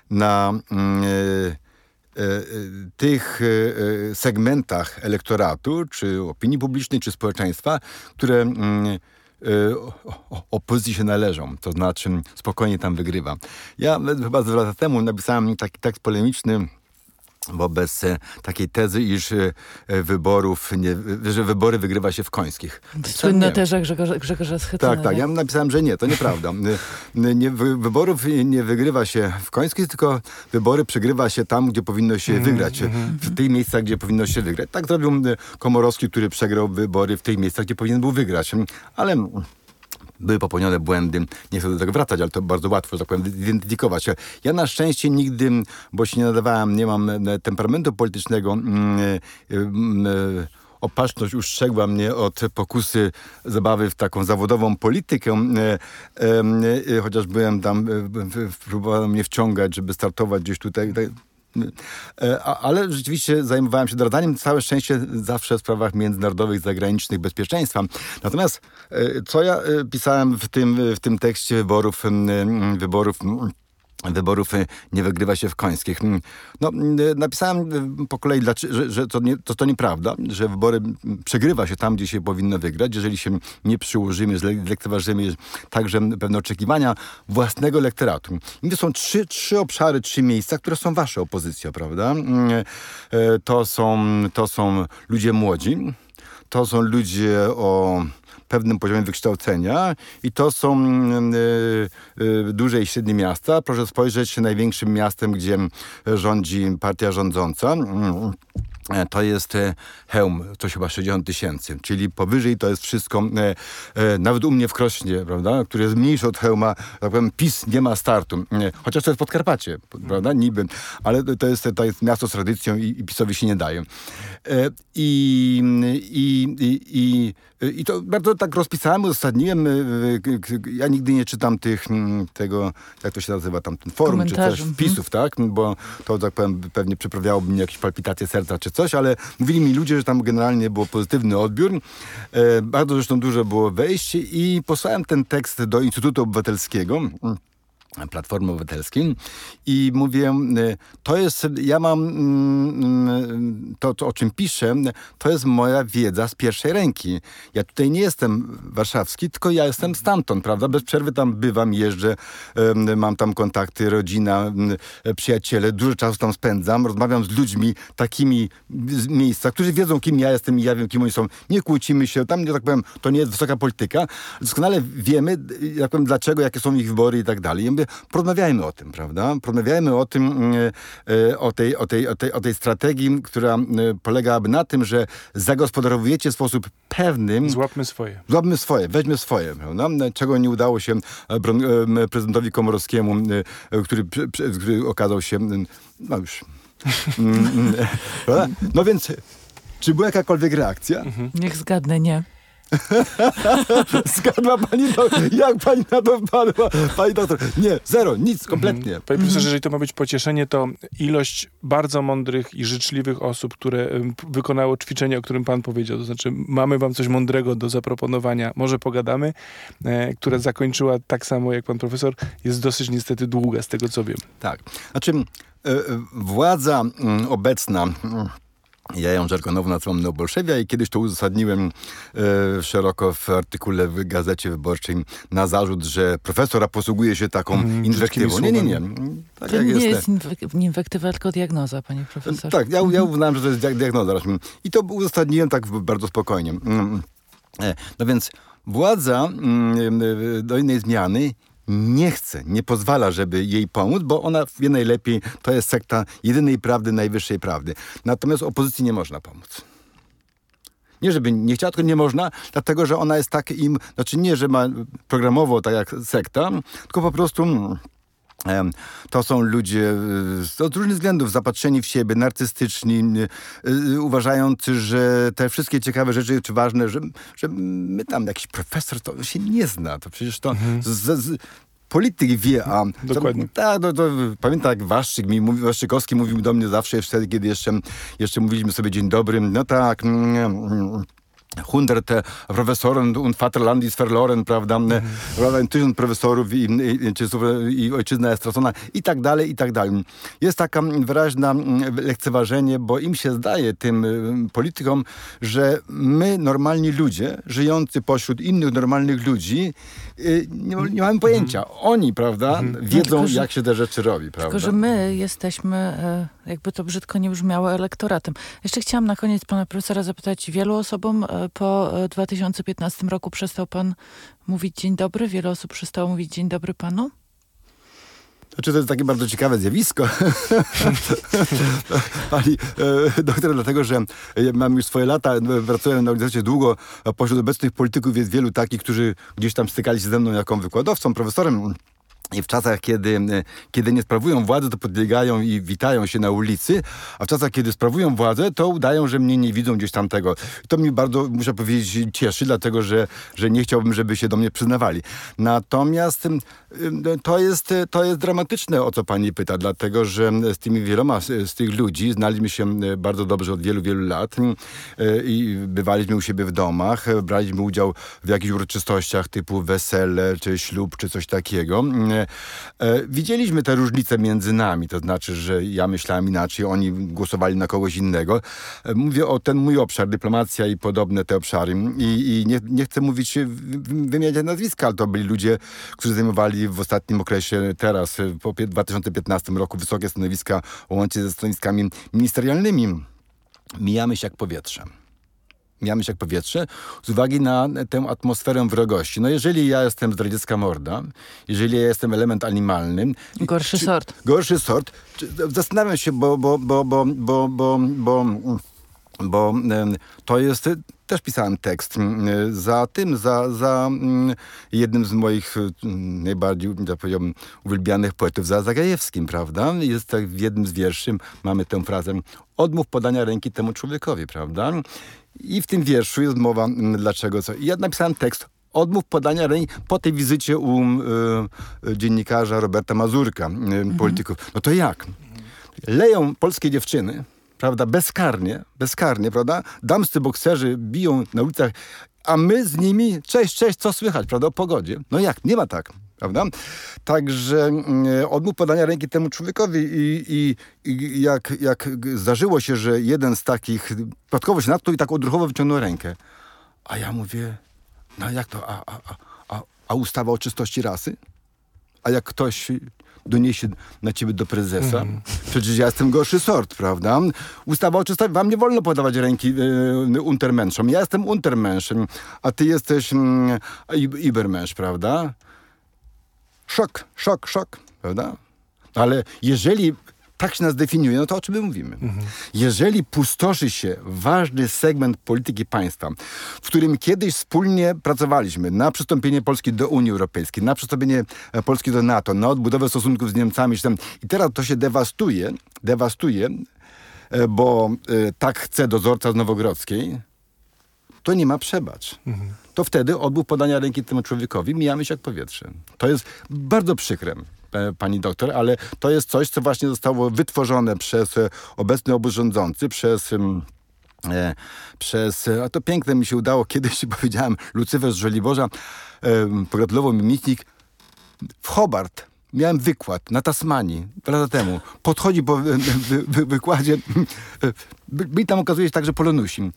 na mm, e, e, tych segmentach elektoratu, czy opinii publicznej, czy społeczeństwa, które mm, opozycji się należą, to znaczy spokojnie tam wygrywa. Ja chyba dwa lata temu napisałem taki tekst polemiczny wobec e, takiej tezy, iż e, wyborów, nie, że wybory wygrywa się w końskich. Słynne też Grzegorza, Grzegorza Schetyna. Tak, tak. Ja napisałem, że nie, to nieprawda. Nie, wyborów nie wygrywa się w końskich, tylko wybory przegrywa się tam, gdzie powinno się mm, wygrać. Mm, w tych miejscach, gdzie powinno się wygrać. Tak zrobił Komorowski, który przegrał wybory w tych miejscach, gdzie powinien był wygrać. Ale były popełnione błędy. Nie chcę do tego wracać, ale to bardzo łatwo, że tak powiem, identyfikować. Ja na szczęście nigdy, bo się nie nadawałem, nie mam e, temperamentu politycznego, e, mm, e, opatrzność ustrzegła mnie od pokusy zabawy w taką zawodową politykę, chociaż byłem tam, próbowano mnie wciągać, żeby startować gdzieś tutaj. E, ale rzeczywiście zajmowałem się doradzaniem, całe szczęście zawsze w sprawach międzynarodowych, zagranicznych, bezpieczeństwa. Natomiast e, co ja e, pisałem w tym, w tym tekście wyborów, wyborów wyborów y, nie wygrywa się w końskich. Mm, no, y, napisałem y, po kolei, że, to, nie, to, to nieprawda, że wybory przegrywa się tam, gdzie się powinno wygrać, jeżeli się nie przyłożymy, lekceważymy także pewne oczekiwania własnego elektoratu. I to są trzy, trzy obszary, trzy miejsca, które są wasze opozycja, prawda? Mm, to są, to są ludzie młodzi, to są ludzie o pewnym poziomie wykształcenia i to są y, y, duże i średnie miasta. Proszę spojrzeć największym miastem, gdzie rządzi partia rządząca. E, to jest e, hełm, coś chyba 60 tysięcy, czyli powyżej to jest wszystko, e, e, nawet u mnie w Krośnie, prawda, który jest mniejszy od hełma, tak powiem, PiS nie ma startu, e, chociaż to jest Podkarpacie, prawda, niby, ale to jest, to jest miasto z tradycją i, i PiSowi się nie daje. E, i, i, i, i, to bardzo tak rozpisałem, uzasadniłem, ja nigdy nie czytam tych, tego, jak to się nazywa tam, ten forum, czy też wpisów, mhm. tak, bo to, tak powiem, pewnie przyprawiałoby mnie jakieś palpitacje serca, czy coś, ale mówili mi ludzie, że tam generalnie był pozytywny odbiór. E, bardzo zresztą dużo było wejść i posłałem ten tekst do Instytutu Obywatelskiego. Platformy Obywatelskiej i mówię, y, to jest, ja mam mm, to, to, o czym piszę, to jest moja wiedza z pierwszej ręki. Ja tutaj nie jestem warszawski, tylko ja jestem stamtąd, prawda? Bez przerwy tam bywam, jeżdżę, mam tam kontakty, rodzina, przyjaciele, dużo czasu tam spędzam, rozmawiam z ludźmi takimi z miejsca, którzy wiedzą, kim ja jestem i ja wiem, kim oni są. Nie kłócimy się, tam, tak powiem, to nie jest wysoka polityka. Doskonale wiemy, jak powiem, dlaczego, jakie są ich wybory i tak dalej mówię, porozmawiajmy o tym, prawda? Porozmawiajmy o tym, e, o tej, o tej, o tej, o tej strategii, która e, polegałaby na tym, że zagospodarowujecie w sposób pewnym. Złapmy swoje. Złapmy swoje, weźmy swoje, prawda? Czego nie udało się e, e, prezydentowi Komorowskiemu, e, który, który okazał się, no już... Mm, mm, prawda? No więc, czy była jakakolwiek reakcja? Niech zgadnę, nie. Zgadła pani to, jak pani na to wpadła? Pani doktor, nie, zero, nic, kompletnie. Panie profesorze, jeżeli to ma być pocieszenie, to ilość bardzo mądrych i życzliwych osób, które wykonało ćwiczenie, o którym pan powiedział, to znaczy mamy wam coś mądrego do zaproponowania, może pogadamy, e, która zakończyła tak samo jak pan profesor, jest dosyć niestety długa z tego co wiem. Tak. Znaczy, e, e, władza obecna. Ja ją żargonowo nazywam neobolszewia i kiedyś to uzasadniłem e, szeroko w artykule w Gazecie Wyborczej na zarzut, że profesora posługuje się taką Mhm, inwektywą. Nie, nie, nie. Tak To jak nie jest. jest inwek- nie inwektywa, tylko diagnoza, panie profesor. Tak, ja, ja uznałem, że to jest diag- diagnoza. I to uzasadniłem tak bardzo spokojnie. Mm. E, No więc władza mm, e, do innej zmiany nie chce, nie pozwala, żeby jej pomóc, bo ona wie najlepiej, to jest sekta jedynej prawdy, najwyższej prawdy. Natomiast opozycji nie można pomóc. Nie, żeby nie chciała, tylko nie można, dlatego że ona jest tak im, znaczy nie, że ma programowo tak jak sekta, tylko po prostu mm, to są ludzie y, z od różnych względów zapatrzeni w siebie, narcystyczni, y, y, uważający, że te wszystkie ciekawe rzeczy, czy ważne, że, że my tam jakiś profesor to się nie zna. To przecież to z, z, polityk wie, a... Dokładnie. To, tak, to, to, pamiętam jak Waszczyk mi mówi, Waszczykowski mówił do mnie zawsze wtedy, kiedy jeszcze, jeszcze mówiliśmy sobie dzień dobry. No tak... Mm, mm, Hundert profesoren und Vaterland ist verloren, prawda? Mm. Tysiąc profesorów i, i, i, ojczyzna jest stracona i tak dalej, i tak dalej. Jest taka wyraźna mm, lekceważenie, bo im się zdaje, tym y, politykom, że my, normalni ludzie, żyjący pośród innych normalnych ludzi, nie, nie mamy pojęcia. Oni, prawda, wiedzą, Tylko, że- jak się te rzeczy robi, prawda? Tylko, że my jesteśmy, e, jakby to brzydko nie brzmiało, elektoratem. Jeszcze chciałam na koniec pana profesora zapytać, wielu osobom e, po e, 2015 roku przestał pan mówić dzień dobry? Wiele osób przestało mówić dzień dobry panu? Znaczy to jest takie bardzo ciekawe zjawisko. Pani e, doktor, dlatego, że mam już swoje lata, e, pracuję na uniwersytecie długo, pośród obecnych polityków jest wielu takich, którzy gdzieś tam stykali się ze mną jako wykładowcą, profesorem. I w czasach, kiedy, e, kiedy nie sprawują władzy, to podbiegają i witają się na ulicy, a w czasach, kiedy sprawują władzę, to udają, że mnie nie widzą gdzieś tam tego. To mnie bardzo, muszę powiedzieć, cieszy, dlatego że, że nie chciałbym, żeby się do mnie przyznawali. Natomiast ym, to jest, to jest dramatyczne, o co pani pyta, dlatego że z tymi wieloma z, z tych ludzi znaliśmy się e, bardzo dobrze od wielu, wielu lat e, i bywaliśmy u siebie w domach, e, braliśmy udział w jakichś uroczystościach typu wesele, czy ślub, czy coś takiego. E, e, Widzieliśmy te różnice między nami, to znaczy, że ja myślałem inaczej, oni głosowali na kogoś innego. E, Mówię o ten mój obszar, dyplomacja i podobne te obszary. I, i nie, nie chcę mówić, w- wymieniać nazwiska, ale to byli ludzie, którzy zajmowali w ostatnim okresie, teraz, e, po pie- 2015 roku, wysokie stanowiska łącznie ze stanowiskami ministerialnymi. Mijamy się jak powietrze się jak powietrze, z uwagi na tę atmosferę wrogości. No jeżeli ja jestem zdradziecka morda, jeżeli ja jestem element animalny... Gorszy czy- sort. Gorszy sort. Czy, zastanawiam się, bo, bo, bo, bo, bo, bo, bo, bo to jest... e, Też pisałem tekst e, za tym, za, za jednym z moich najbardziej, ja powiedziałbym, uwielbianych poetów, za Zagajewskim, prawda? Jest tak w jednym z wierszy, mamy tę frazę odmów podania ręki temu człowiekowi, prawda? I w tym wierszu jest mowa, mm, dlaczego co. I ja napisałem tekst odmów podania ręki po tej wizycie u y, y, dziennikarza Roberta Mazurka, y, polityków. No to jak? Leją polskie dziewczyny, prawda, bezkarnie, bezkarnie, prawda? Damscy bokserzy biją na ulicach, a my z nimi, cześć, cześć, co słychać, prawda, o pogodzie. No jak? Nie ma tak. Prawda? Także mm, odmów podania ręki temu człowiekowi i, i, i jak, jak zdarzyło się, że jeden z takich przypadkowo się natknął i tak odruchowo wyciągnął rękę. A ja mówię, no jak to, a, a, a, a, ustawa o czystości rasy? A jak ktoś doniesie na ciebie do prezesa, przecież ja jestem gorszy sort, prawda? Ustawa o czystości, wam nie wolno podawać ręki y, untermenschom. Ja jestem untermenschem, a ty jesteś mm, ib- ibermensch, prawda? Szok, szok, szok, prawda? Ale jeżeli tak się nas definiuje, no to o czym my mówimy? Jeżeli pustoszy się ważny segment polityki państwa, w którym kiedyś wspólnie pracowaliśmy na przystąpienie Polski do Unii Europejskiej, na przystąpienie e, Polski do NATO, na odbudowę stosunków z Niemcami, czy tam, i teraz to się dewastuje, dewastuje, e, bo e, tak chce dozorca z Nowogrodzkiej, to nie ma przebacz. To wtedy odbył podania ręki temu człowiekowi, mijamy się jak powietrze. To jest bardzo przykre, e, pani doktor, ale to jest coś, co właśnie zostało wytworzone przez e, obecny obóz rządzący, przez... E, przez, e, a to piękne mi się udało, kiedyś powiedziałem, Lucyfer z Żoliborza e, pogratulował mi michnik w Hobart. Miałem wykład na Tasmanii lata temu. Podchodzi po wy, wy, wy, wykładzie. Byli tam okazuje się także Polonusi.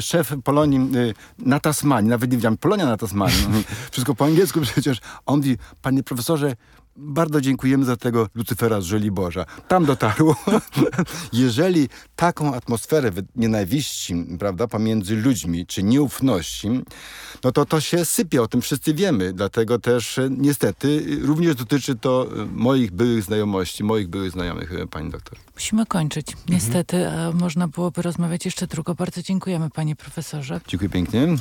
Szef Polonii y, na Tasmanii, nawet nie wiedziałem, Polonia na Tasmanii. Wszystko po angielsku przecież. On mówi, panie profesorze, bardzo dziękujemy za tego Lucyfera z Żoliborza. Tam dotarło. Jeżeli taką atmosferę nienawiści, prawda, pomiędzy ludźmi, czy nieufności, no to to się sypie, o tym wszyscy wiemy. Dlatego też e, niestety e, również dotyczy to e, moich byłych znajomości, moich byłych znajomych, pani doktor. Musimy kończyć. Niestety, a można byłoby rozmawiać jeszcze długo. Bardzo dziękujemy, panie profesorze. Dziękuję pięknie.